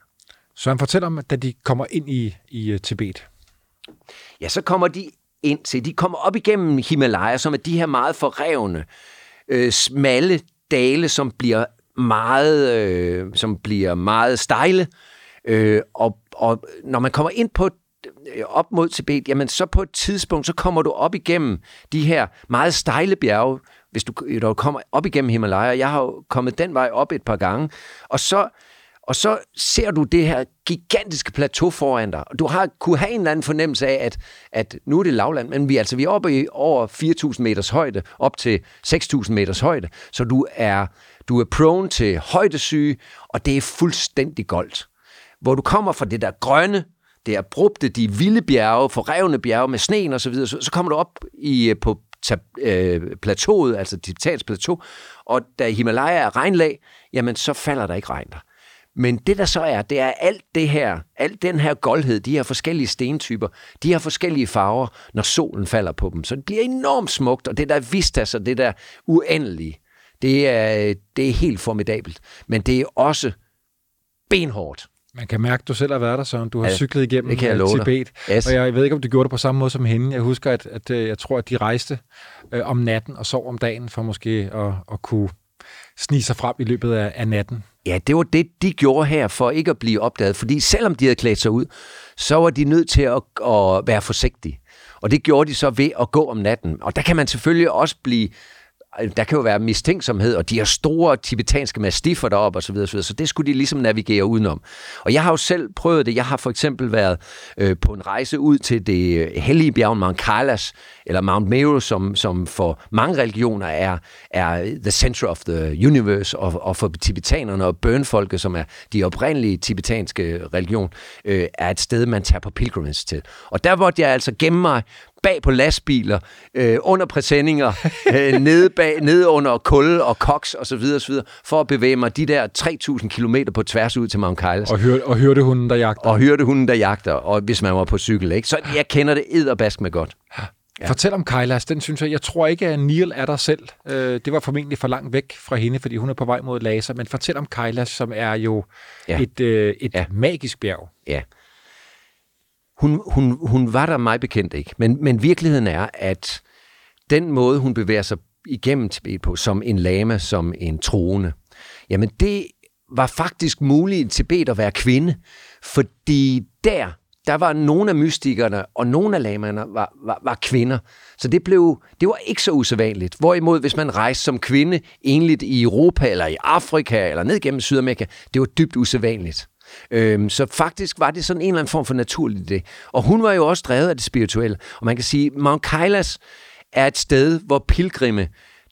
Så han fortæller om, at da de kommer ind i, i øh, Tibet. ja, så kommer de ind til, de kommer op igennem Himalaya, som er de her meget forrevne, øh, smalle dale, som bliver meget, øh, som bliver meget stejle. Øh, og, og når man kommer ind på øh, op mod Tibet, jamen så på et tidspunkt, så kommer du op igennem de her meget stejle bjerge, hvis du, øh, du kommer op igennem Himalaya. Jeg har jo kommet den vej op et par gange, og så og så ser du det her gigantiske plateau foran dig. Du har kunne have en eller anden fornemmelse af, at, at nu er det lavland, men vi, altså, vi er oppe i over 4.000 meters højde, op til 6.000 meters højde. Så du er, du er prone til højdesyge, og det er fuldstændig goldt. Hvor du kommer fra det der grønne, det er de vilde bjerge, forrevne bjerge med sneen og så videre, så, så kommer du op i, øh, på tab- øh, plateauet, altså Tibetans plateau, og da Himalaya er regnlag, jamen så falder der ikke regn der. Men det der så er, det er alt det her, alt den her goldhed, de her forskellige stentyper, de her forskellige farver, når solen falder på dem. Så det bliver enormt smukt, og det der vistas og det der uendelige, det er, det er helt formidabelt. Men det er også benhårdt. Man kan mærke, at du selv har været der, Søren. Du har Ja, cyklet igennem det kan jeg øh, love. Tibet. Yes. Og jeg ved ikke, om du gjorde det på samme måde som hende. Jeg husker, at, at øh, jeg tror, at de rejste øh, om natten og sov om dagen for måske at, at kunne snige sig frem i løbet af, af natten. Ja, det var det, de gjorde her for ikke at blive opdaget. Fordi selvom de havde klædt sig ud, så var de nødt til at, at være forsigtige. Og det gjorde de så ved at gå om natten. Og der kan man selvfølgelig også blive... Der kan jo være mistænksomhed, og de har store tibetanske mastiffer deroppe osv., så, videre, så, videre, så det skulle de ligesom navigere udenom. Og jeg har jo selv prøvet det. Jeg har for eksempel været øh, på en rejse ud til det øh, hellige bjerg Mount Kailash, eller Mount Meru, som, som for mange religioner er, er the center of the universe, og, og for tibetanerne og bønfolket, som er de oprindelige tibetanske religion, øh, er et sted, man tager på pilgrimage til. Og der måtte jeg altså gemme mig bag på lastbiler, øh, under præsendinger, øh, nede, bag, nede under kul og koks og så videre, så videre, for at bevæge mig de der 3.000 kilometer på tværs ud til Mount Kailash. Og, hør, og hørte hunden, der jagter. Og hørte hunden, der jagter, og hvis man var på cykel. Ikke? Så jeg kender det edderbask med godt. Ja. Fortæl om Kailas, den synes jeg, jeg tror ikke, at Neil er der selv. Øh, det var formentlig for langt væk fra hende, fordi hun er på vej mod Lhasa. Men fortæl om Kailas, som er jo Ja. et, øh, et ja. magisk bjerg. Ja, hun, hun, hun var der mig bekendt ikke. Men, men virkeligheden er, at den måde, hun bevæger sig igennem Tibet på, som en lama, som en troende, jamen det var faktisk muligt i Tibet at være kvinde, fordi der, der var nogle af mystikerne, og nogle af lamerne var, var, var kvinder. Så det, blev, det var ikke så usædvanligt. Hvorimod, hvis man rejste som kvinde enligt i Europa, eller i Afrika, eller ned gennem Sydamerika, det var dybt usædvanligt. Øhm, så faktisk var det sådan en eller anden form for naturligt det. Og hun var jo også drevet af det spirituelle. Og man kan sige, Mount Kailas er et sted, hvor pilgrimme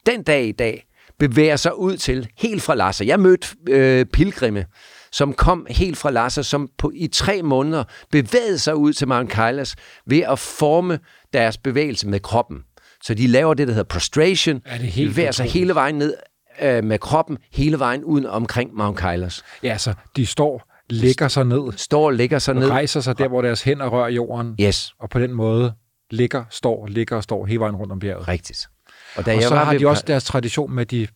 den dag i dag bevæger sig ud til helt fra Lhasa. Jeg mødte øh, pilgrimme, som kom helt fra Lhasa, som på, i tre måneder bevægede sig ud til Mount Kailas ved at forme deres bevægelse med kroppen. Så de laver det, der hedder prostration. Er det helt bevæger sig hele vejen ned øh, med kroppen, hele vejen uden omkring Mount Kailas. Ja, så de står, lægger sig ned, Står og lægger sig og ned. rejser sig der, hvor deres hænder rører jorden, Yes, og på den måde ligger, står, ligger og står hele vejen rundt om bjerget. rigtigt. Og, da Og så har ved- de også deres tradition med, at de,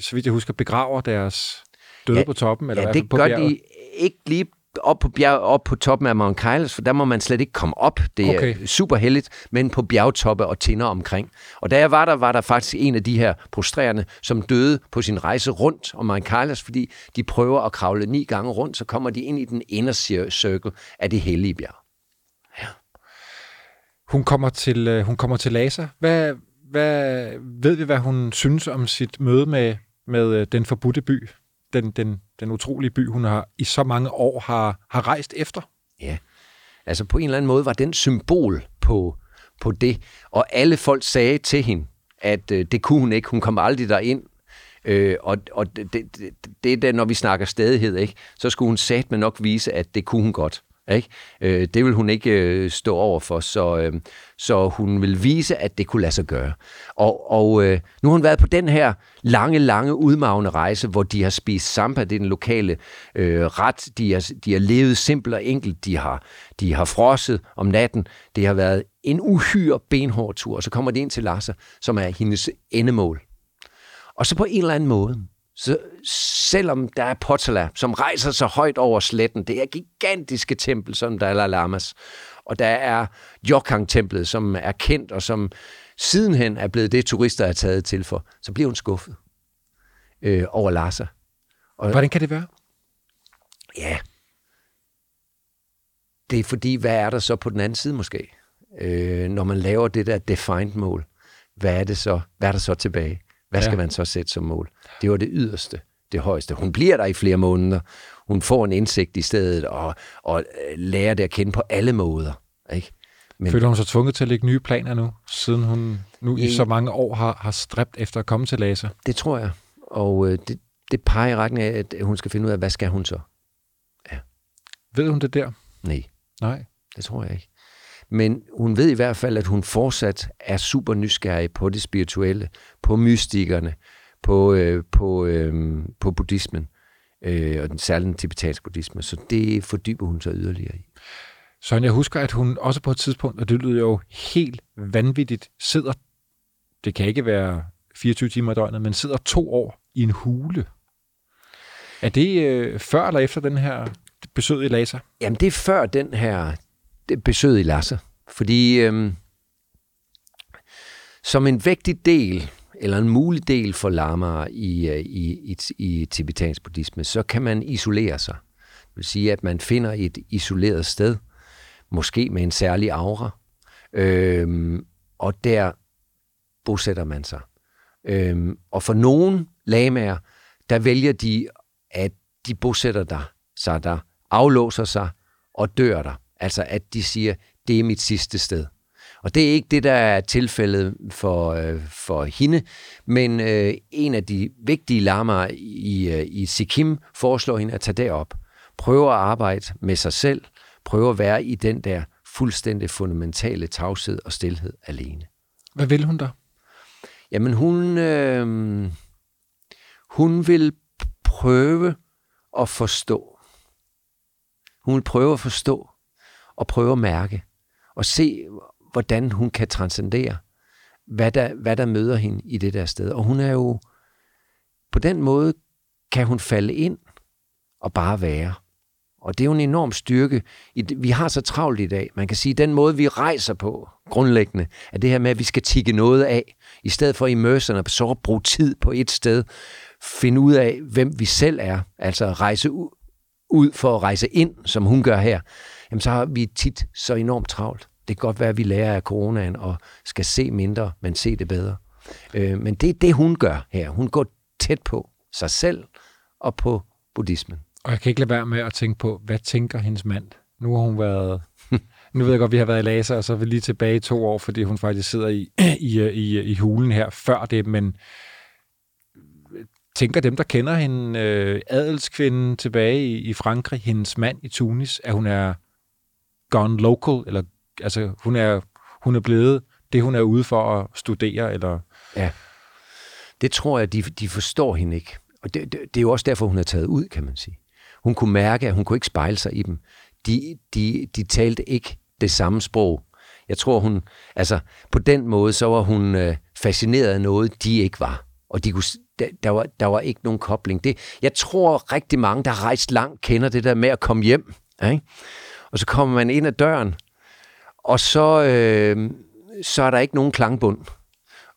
så vidt jeg husker, begraver deres døde Ja, på toppen, eller ja, det på gør bjerget. de ikke lige op på, bjerg, op på toppen af Mount Kailas, for der må man slet ikke komme op. Det er Okay. super heldigt, men på bjergtoppe og tinder omkring. Og da jeg var der, var der faktisk en af de her prostrerende, som døde på sin rejse rundt om Mount Kailas, fordi de prøver at kravle ni gange rundt, så kommer de ind i den inner cir- circle af det hellige bjerg. Hun kommer til, øh, hun kommer til Lhasa. Hvad, hvad, ved vi, hvad hun synes om sit møde med, med øh, den forbudte by? Den, den, den utrolige by, hun har i så mange år har, har rejst efter? Ja, altså på en eller anden måde var den symbol på, på det. Og alle folk sagde til hende, at øh, det kunne hun ikke. Hun kom aldrig derind. Øh, og og det, det, det, det er da, når vi snakker stadighed, ikke? så skulle hun satme nok vise, at det kunne hun godt. Ikke? Øh, det vil hun ikke øh, stå over for, så, øh, så hun vil vise, at det kunne lade sig gøre. Og, og øh, nu har hun været på den her lange, lange, udmavende rejse, hvor de har spist samba, det er den lokale øh, ret. De har, de har levet simpelt og enkelt. De har, de har frosset om natten. Det har været en uhyre benhård tur. Og så kommer de ind til Lhasa, som er hendes endemål. Og så på en eller anden måde, så selvom der er Potala, som rejser sig højt over sletten, det er gigantiske tempel, som Dalai Lamas, og der er Jokhang-templet, som er kendt, og som sidenhen er blevet det, turister er taget til for, så bliver hun skuffet øh, over Lhasa. Og, Hvordan kan det være? Ja. Det er fordi, hvad er der så på den anden side måske? Øh, når man laver det der defined mål, hvad er, det så, hvad er der så tilbage? Hvad skal Ja. ja. man så sætte som mål? Det var det yderste, det højeste. Hun bliver der i flere måneder. Hun får en indsigt i stedet og, og øh, lærer det at kende på alle måder. Ikke? Men, Føler hun sig tvunget til at lægge nye planer nu, siden hun nu i Ja. så mange år har, har stræbt efter at komme til Lhasa? Det tror jeg. Og øh, det, det peger i retning af, at hun skal finde ud af, hvad skal hun så? Ved hun det der? Nej. Nej. Det tror jeg ikke. Men hun ved i hvert fald, at hun fortsat er super nysgerrig på det spirituelle, på mystikerne, på, øh, på, øh, på buddhismen, øh, og den særlige tibetanske buddhisme. Så det fordyber hun sig yderligere i. Så jeg husker, at hun også på et tidspunkt, og det lyder jo helt vanvittigt, sidder, det kan ikke være 24 timer i døgnet, men sidder to år i en hule. Er det øh, før eller efter den her besøg i Lhasa? Jamen, det er før den her det besøg i Lhasa. Fordi øhm, som en vægtig del, eller en mulig del for lamaer i, øh, i, i, i tibetansk buddhisme, så kan man isolere sig. Det vil sige, at man finder et isoleret sted, måske med en særlig aura, øhm, og der bosætter man sig. Øhm, og for nogle lamaer, der vælger de, at de bosætter der, sig der, aflåser sig og dør der. Altså at de siger, det er mit sidste sted. Og det er ikke det, der er tilfældet for, øh, for hende, men øh, en af de vigtige lamaer i, øh, i Sikkim foreslår hende at tage derop. Prøve at arbejde med sig selv, prøve at være i den der fuldstændig fundamentale tavshed og stillhed alene. Hvad vil hun der? Jamen hun, øh, hun vil prøve at forstå. Hun vil prøve at forstå og prøve at mærke og se, hvordan hun kan transcendere, hvad der, hvad der møder hende i det der sted. Og hun er jo, på den måde kan hun falde ind og bare være. Og det er jo en enorm styrke. Vi har så travlt i dag. Man kan sige, at den måde, vi rejser på, grundlæggende, er det her med, at vi skal tikke noget af, i stedet for immerserne, så at bruge tid på et sted, finde ud af, hvem vi selv er, altså rejse ud for at rejse ind, som hun gør her, jamen så har vi tit så enormt travlt. Det kan godt være, at vi lærer af coronaen og skal se mindre, men se det bedre. Øh, men det er det, hun gør her. Hun går tæt på sig selv og på buddhismen. Og jeg kan ikke lade være med at tænke på, hvad tænker hendes mand? Nu har hun været... nu ved jeg godt, at vi har været i laser, og så er vi lige tilbage i to år, fordi hun faktisk sidder i, i, i, i hulen her før det, men tænker dem, der kender hende, øh, adelskvinden tilbage i, i Frankrig, hendes mand i Tunis, at hun er gone local, eller altså hun er, hun er blevet det, hun er ude for at studere, eller... Ja, det tror jeg, de, de forstår hende ikke. Og det, det, det er jo også derfor, hun er taget ud, kan man sige. Hun kunne mærke, at hun kunne ikke spejle sig i dem. De, de, de talte ikke det samme sprog. Jeg tror, hun, altså på den måde, så var hun øh, fascineret af noget, de ikke var. Og de kunne, der, der, var, der var ikke nogen kobling. Det, jeg tror, rigtig mange, der har rejst langt, kender det der med at komme hjem. Ikke? Og så kommer man ind ad døren, og så, øh, så er der ikke nogen klangbund.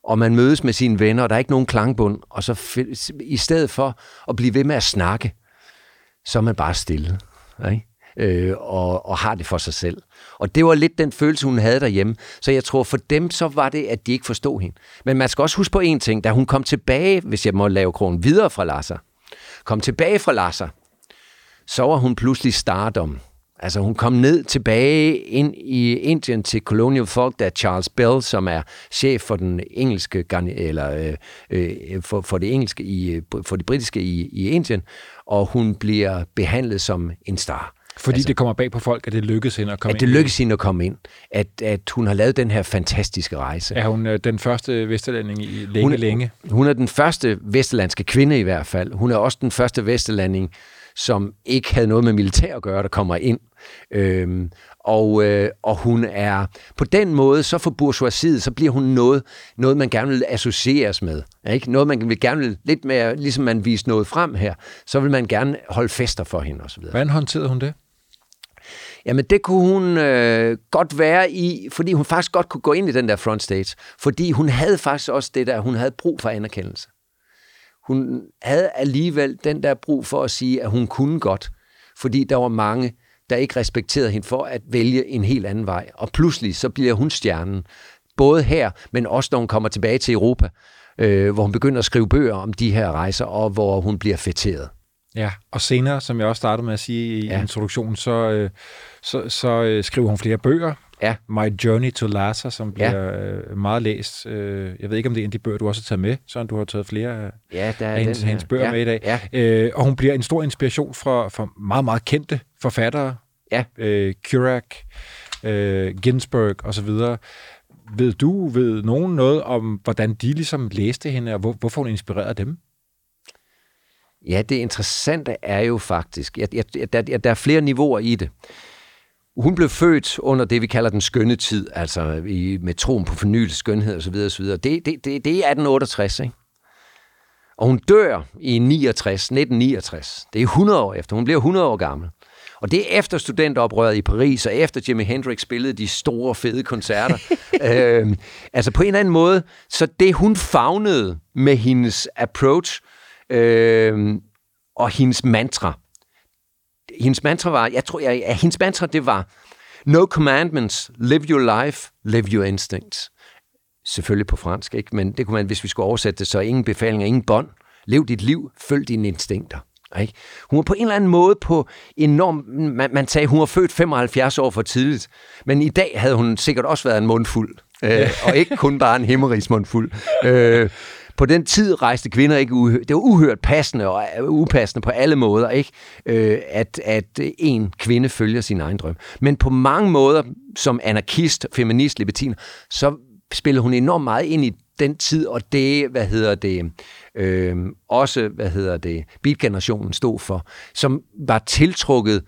Og man mødes med sine venner, og der er ikke nogen klangbund. Og så i stedet for at blive ved med at snakke, så er man bare stille. Ikke? Øh, og, og har det for sig selv. Og det var lidt den følelse, hun havde derhjemme. Så jeg tror, for dem så var det, at de ikke forstod hende. Men man skal også huske på en ting. Da hun kom tilbage, hvis jeg må lave kronen videre fra Lasser, kom tilbage fra Lasser, så var hun pludselig stardom. Altså hun kom ned tilbage ind i Indien til Colonial Folk, der Charles Bell, som er chef for den engelske eller øh, øh, for, for det engelske i for det britiske i, i Indien, og hun bliver behandlet som en star. Fordi altså, det kommer bag på folk, at det lykkedes hende at komme at ind? At det lykkedes hende at komme ind. At, at hun har lavet den her fantastiske rejse. Er hun øh, den første vesterlanding i længe, hun, længe? Hun er den første vesterlandske kvinde i hvert fald. Hun er også den første vesterlanding, som ikke havde noget med militær at gøre, der kommer ind. Øhm, og, øh, og hun er på den måde, så for bourgeoisiet, så bliver hun noget, noget man gerne vil associeres med. Ikke? Noget, man vil gerne vil, lidt mere, ligesom man viser noget frem her, så vil man gerne holde fester for hende osv. Hvordan håndterede hun det? Jamen det kunne hun øh, godt være i, fordi hun faktisk godt kunne gå ind i den der front stage, fordi hun havde faktisk også det der, hun havde brug for anerkendelse. Hun havde alligevel den der brug for at sige, at hun kunne godt, fordi der var mange, der ikke respekterede hende for at vælge en helt anden vej. Og pludselig så bliver hun stjernen, både her, men også når hun kommer tilbage til Europa, øh, hvor hun begynder at skrive bøger om de her rejser, og hvor hun bliver fætteret. Ja, og senere, som jeg også startede med at sige i ja. introduktionen, så, øh, så, så øh, skriver hun flere bøger. Ja. My Journey to Lhasa, som bliver ja. øh, meget læst. Øh, jeg ved ikke, om det er en af de bøger, du også har taget med, så du har taget flere ja, der er af hendes, hendes bøger ja. med i dag. Ja. Øh, og hun bliver en stor inspiration for, for meget, meget kendte forfattere. Ja. Øh, Kurak, øh, Ginsberg osv. Ved du, ved nogen noget om, hvordan de ligesom læste hende, og hvor, hvorfor hun inspirerede dem? Ja, det interessante er jo faktisk, at jeg, der, der er flere niveauer i det. Hun blev født under det, vi kalder den skønne tid, altså i, med troen på fornyelse, skønhed osv. osv. Det, det, det, det er 1868, ikke? Og hun dør i 69, 1969. Det er 100 år efter. Hun bliver 100 år gammel. Og det er efter studentoprøret i Paris, og efter Jimi Hendrix spillede de store, fede koncerter. øh, altså på en eller anden måde, så det hun fagnede med hendes approach øh, og hendes mantra, hendes mantra var, jeg tror, jeg, hendes mantra det var, no commandments, live your life, live your instincts. Selvfølgelig på fransk, ikke? men det kunne man, hvis vi skulle oversætte det, så ingen befalinger, ingen bånd. Lev dit liv, følg dine instinkter. Ikke? Hun var på en eller anden måde på enorm... Man, man sagde, hun var født 75 år for tidligt, men i dag havde hun sikkert også været en mundfuld, øh, og ikke kun bare en himmerigsmundfuld. Øh, på den tid rejste kvinder ikke uhørt. Det var uhørt passende og øh, upassende på alle måder, ikke? Øh, at, at en kvinde følger sin egen drøm. Men på mange måder, som anarkist, feminist, libertiner, så spillede hun enormt meget ind i den tid, og det, hvad hedder det, øh, også, hvad hedder det, beatgenerationen stod for, som var tiltrukket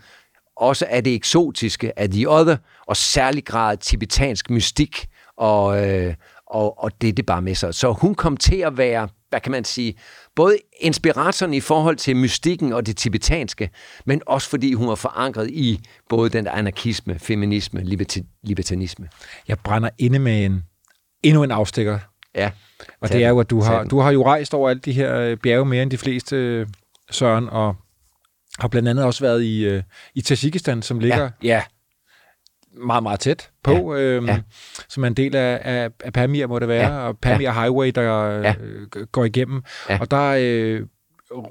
også af det eksotiske, af de other, og særlig grad tibetansk mystik og, øh, og, og det er det bare med sig. Så hun kom til at være, hvad kan man sige, både inspiratoren i forhold til mystikken og det tibetanske, men også fordi hun var forankret i både den anarkisme, feminisme, libertanisme. Jeg brænder inde med en, endnu en afstikker. Ja. Og det er jo, at du har, du har jo rejst over alle de her øh, bjerge mere end de fleste, øh, Søren, og har blandt andet også været i, øh, i Tajikistan, som ligger ja. ja meget, meget tæt på, ja. Øhm, Ja. ja. som er en del af, af, af Pamir, må det være, Ja. ja. og Pamir ja. Highway, der Ja. ja. øh, går igennem. Ja. Ja. Og der øh,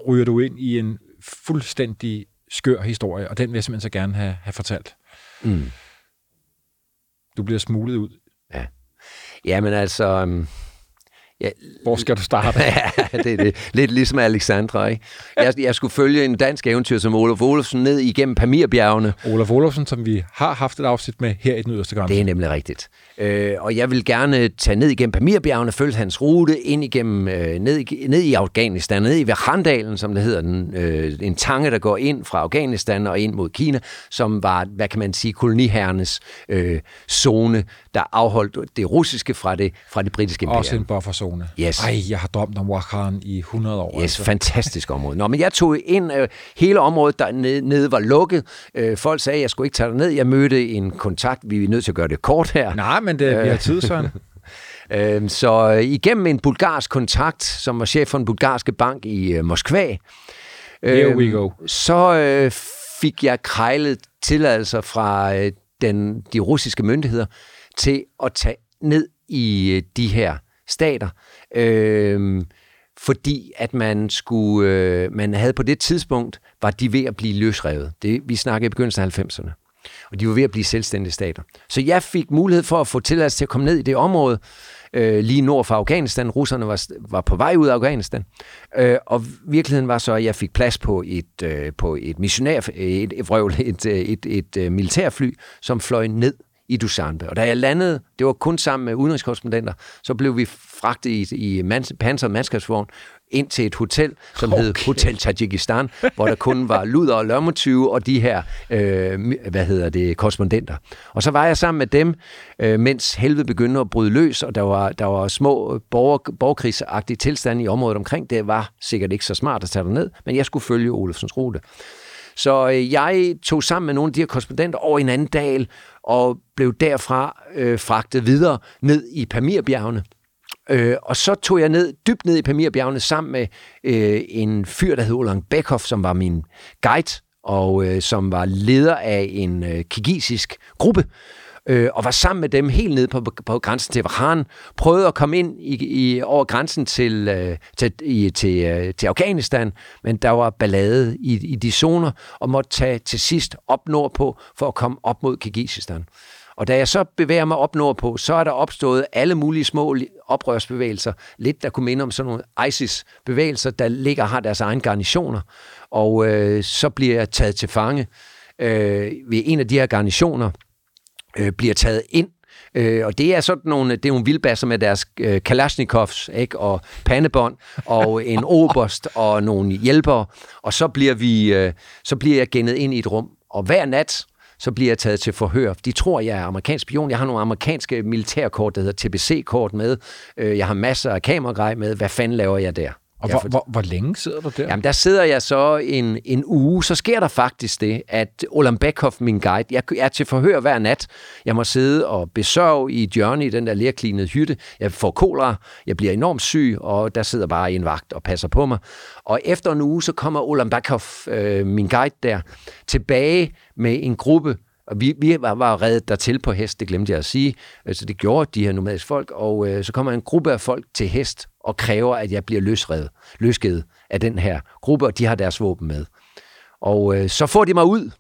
ryger du ind i en fuldstændig skør historie, og den vil jeg simpelthen så gerne have, have fortalt. Mm. Du bliver smuglet ud. Jamen altså, øhm, Hvor skal du starte? ja, det er det. Lidt ligesom Alexandra, ikke? Jeg, jeg skulle følge en dansk eventyr som Olof Olofsen ned igennem Pamirbjergene. Olaf Olofsen, som vi har haft et afsnit med her i den yderste grænse. Det er nemlig rigtigt. Øh, og jeg vil gerne tage ned igennem Pamirbjergene, følge hans rute ind igennem, øh, ned, i- ned i Afghanistan, ned i Verhandalen, som det hedder, den, øh, en tange, der går ind fra Afghanistan og ind mod Kina, som var, hvad kan man sige, koloniherrenes øh, zone, der afholdt det russiske fra det, fra det britiske imperium. Også en bufferzone. Yes. Ej, jeg har drømt om Wakhan i 100 år. Yes, fantastisk område. Nå, men jeg tog ind, øh, hele området dernede nede var lukket. Øh, folk sagde, at jeg skulle ikke tage ned. Jeg mødte en kontakt. Vi er nødt til at gøre det kort her. Nej, men det, vi har tid, Søren. Øh, så øh, igennem en bulgarsk kontakt, som var chef for en bulgarske bank i øh, Moskva, Here we go. så øh, fik jeg krejlet tilladelser fra øh, den, de russiske myndigheder til at tage ned i øh, de her stater, øh, fordi at man skulle, øh, man havde på det tidspunkt, var de ved at blive løsrevet. Det, vi snakker i begyndelsen af 90'erne. Og de var ved at blive selvstændige stater. Så jeg fik mulighed for at få tilladelse til at komme ned i det område, øh, lige nord for Afghanistan. Russerne var, var på vej ud af Afghanistan. Øh, og virkeligheden var så, at jeg fik plads på et, øh, på et missionær, et, et, et, et, et, et øh, militærfly, som fløj ned i Dushanbe. Og da jeg landede, det var kun sammen med udenrigskorrespondenter, så blev vi fragtet i, i mans, panseret mandskabsvogn ind til et hotel, som okay. hed Hotel Tajikistan, hvor der kun var luder og lommetyve og de her, øh, hvad hedder det, korrespondenter. Og så var jeg sammen med dem, øh, mens helvede begyndte at bryde løs, og der var, der var små borger, borgerkrigsagtige tilstande i området omkring. Det var sikkert ikke så smart at tage ned, men jeg skulle følge Olofsens rute. Så øh, jeg tog sammen med nogle af de her korrespondenter over en anden dal, og blev derfra øh, fragtet videre ned i Pamirbjergene. Øh, og så tog jeg ned, dybt ned i Pamirbjergene sammen med øh, en fyr, der hed Olan Bekhoff, som var min guide, og øh, som var leder af en øh, kirgisisk gruppe, øh, og var sammen med dem helt ned på, på grænsen til Vahan, prøvede at komme ind i, i, over grænsen til, øh, til, i, til, øh, til Afghanistan, men der var ballade i, i de zoner, og måtte tage til sidst op nordpå for at komme op mod Kirgisistan. Og da jeg så bevæger mig op nordpå, så er der opstået alle mulige små oprørsbevægelser. Lidt, der kunne minde om sådan nogle ISIS-bevægelser, der ligger og har deres egen garnitioner. Og øh, så bliver jeg taget til fange øh, ved en af de her garnitioner, øh, bliver taget ind Øh, og det er sådan nogle, det er nogle vildbasser med deres øh, Kalashnikovs, ikke? og pandebånd, og en oberst, og nogle hjælpere. Og så bliver, vi, øh, så bliver jeg gennet ind i et rum. Og hver nat, så bliver jeg taget til forhør. De tror, jeg er amerikansk spion. Jeg har nogle amerikanske militærkort, der hedder TBC-kort med. Øh, Jeg har masser af kameragrej med. Hvad fanden laver jeg der? Og Jeg hvor, får- hvor, hvor længe sidder du der? Jamen, der sidder jeg så en, en uge. Så sker der faktisk det, at Olan Bekhoff, min guide, jeg er til forhør hver nat. Jeg må sidde og besørge i et hjørne i den der lerklinede hytte. Jeg får kolera, jeg bliver enormt syg, og der sidder bare en vagt og passer på mig. Og efter en uge, så kommer Olan Bekhoff, øh, min guide der, tilbage med en gruppe og vi, vi var, var reddet dertil på hest, det glemte jeg at sige. Øh, så det gjorde de her nomadiske folk. Og øh, så kommer en gruppe af folk til hest og kræver, at jeg bliver løsredet, løsgivet af den her gruppe, og de har deres våben med. Og øh, så får de mig ud,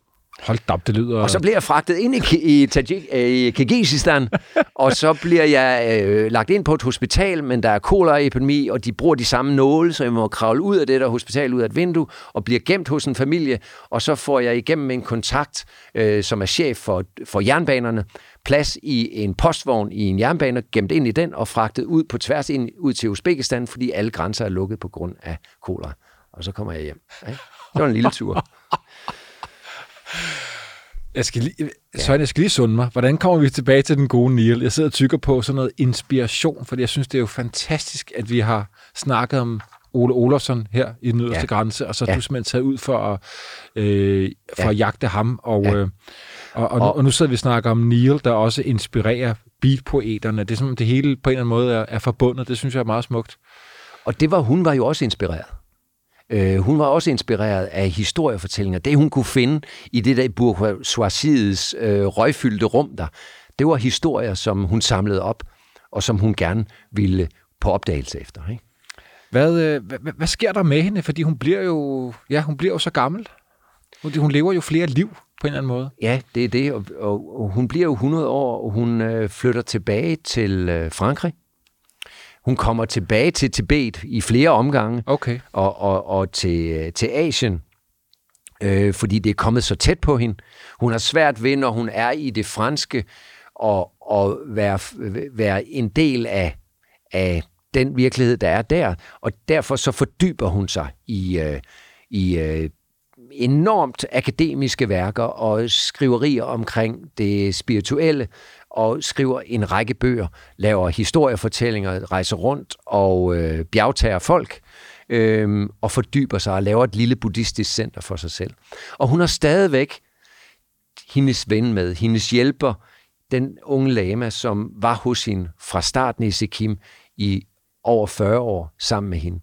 Hold da op, det lyder... og så bliver jeg fragtet ind i, i, Tajik, øh, i Kirgisistan, og så bliver jeg øh, lagt ind på et hospital, men der er koleraepidemi, og de bruger de samme nåle, så jeg må kravle ud af det der hospital, ud af et vindue, og bliver gemt hos en familie, og så får jeg igennem en kontakt, øh, som er chef for, for jernbanerne, plads i en postvogn i en jernbane, gemt ind i den, og fragtet ud på tværs ind, ud til Uzbekistan, fordi alle grænser er lukket på grund af kolera. Og så kommer jeg hjem. Ikke? Det var en lille tur. Jeg skal lige, Søren, jeg skal lige sunde mig. Hvordan kommer vi tilbage til den gode Neil? Jeg sidder og tykker på sådan noget inspiration, fordi jeg synes, det er jo fantastisk, at vi har snakket om Ole Olofsson her i den yderste ja. grænse, og så ja. du simpelthen taget ud for at, øh, for ja. at jagte ham. Og, ja. øh, og, og, og, og nu sidder vi og snakker om Neil, der også inspirerer beatpoeterne. Det er som det hele på en eller anden måde er, er forbundet. Det synes jeg er meget smukt. Og det var, hun var jo også inspireret. Øh, hun var også inspireret af historiefortællinger. Det, hun kunne finde i det der bourgeoisiets øh, røgfyldte rum der, det var historier, som hun samlede op, og som hun gerne ville på opdagelse efter. Ikke? Hvad, øh, hvad, hvad sker der med hende? Fordi hun bliver jo, ja, hun bliver jo så gammel. Hun, hun lever jo flere liv på en eller anden måde. Ja, det er det, og, og, og hun bliver jo 100 år, og hun øh, flytter tilbage til øh, Frankrig. Hun kommer tilbage til Tibet i flere omgange, okay. og, og, og til, til Asien, øh, fordi det er kommet så tæt på hende. Hun har svært ved, når hun er i det franske, og, og være, være en del af, af den virkelighed, der er der, og derfor så fordyber hun sig i, øh, i øh, enormt akademiske værker og skriverier omkring det spirituelle, og skriver en række bøger, laver historiefortællinger, rejser rundt og øh, bjergtager folk, øh, og fordyber sig og laver et lille buddhistisk center for sig selv. Og hun har stadigvæk hendes ven med, hendes hjælper, den unge lama, som var hos hende fra starten i Sikkim i over 40 år sammen med hende.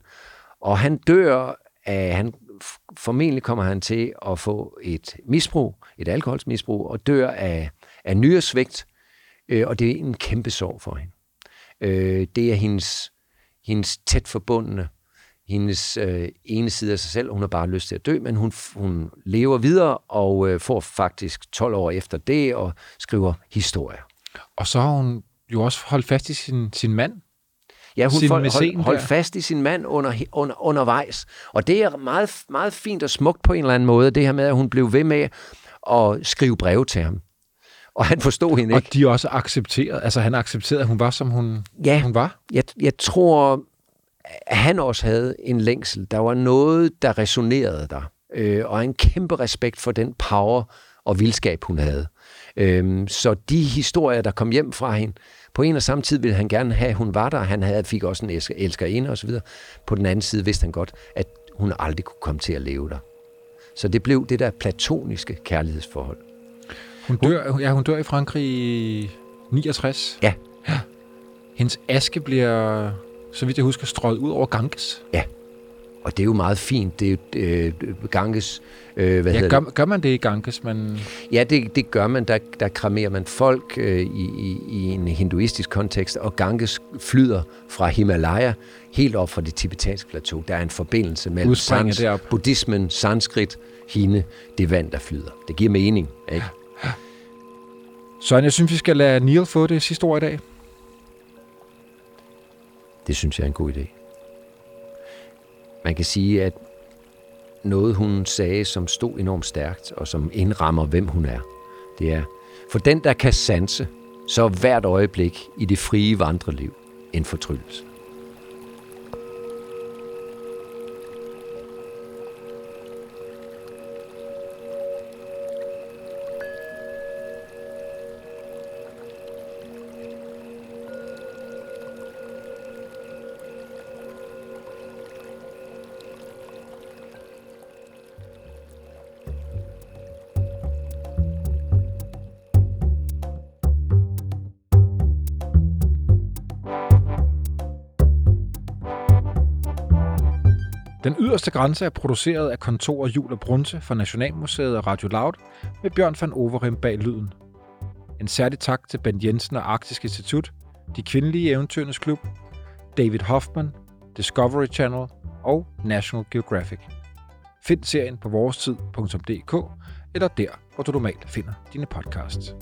Og han dør af, han, formentlig kommer han til at få et misbrug, et alkoholsmisbrug, og dør af, af nyresvigt, øh, og det er en kæmpe sorg for hende. Øh, det er hendes, hendes tæt forbundne, hendes øh, ene side af sig selv. Hun har bare lyst til at dø, men hun, hun lever videre og øh, får faktisk 12 år efter det og skriver historier. Og så har hun jo også holdt fast i sin, sin mand, Ja, hun hold, hold, hold fast i sin mand under, under, undervejs. Og det er meget, meget fint og smukt på en eller anden måde, det her med, at hun blev ved med at skrive breve til ham. Og han forstod hende ikke. Og de også accepterede, altså han accepterede, at hun var, som hun, ja, hun var? Jeg, jeg tror, at han også havde en længsel. Der var noget, der resonerede der. Øh, og en kæmpe respekt for den power og vildskab, hun havde. Øh, så de historier, der kom hjem fra hende, på en og samme tid ville han gerne have, at hun var der. Han havde, fik også en elskerinde og så videre. På den anden side vidste han godt, at hun aldrig kunne komme til at leve der. Så det blev det der platoniske kærlighedsforhold. Hun dør, ja, hun dør i Frankrig i 69. Ja. ja. Hendes aske bliver, så vidt jeg husker, strøget ud over Ganges. Ja. Og det er jo meget fint. Det er jo øh, Ganges... Øh, hvad ja, hedder gør, det? gør man det i Ganges? Man... Ja, det, det gør man. Der, der kremerer man folk øh, i, i, i en hinduistisk kontekst, og Ganges flyder fra Himalaya helt op fra det tibetanske plateau. Der er en forbindelse mellem sans, buddhismen, sanskrit, hende, det vand, der flyder. Det giver mening, ikke? Ja. Søren, jeg synes, vi skal lade Neil få det sidste ord i dag. Det synes jeg er en god idé. Man kan sige, at noget hun sagde, som stod enormt stærkt, og som indrammer, hvem hun er, det er, for den, der kan sanse, så er hvert øjeblik i det frie vandreliv en fortryllelse. Den yderste grænse er produceret af kontor Jul og Brunse for Nationalmuseet og Radio Loud med Bjørn van Overim bag lyden. En særlig tak til Bent Jensen og Arktisk Institut, De Kvindelige Eventyrernes Klub, David Hoffman, Discovery Channel og National Geographic. Find serien på vorestid.dk eller der, hvor du normalt finder dine podcasts.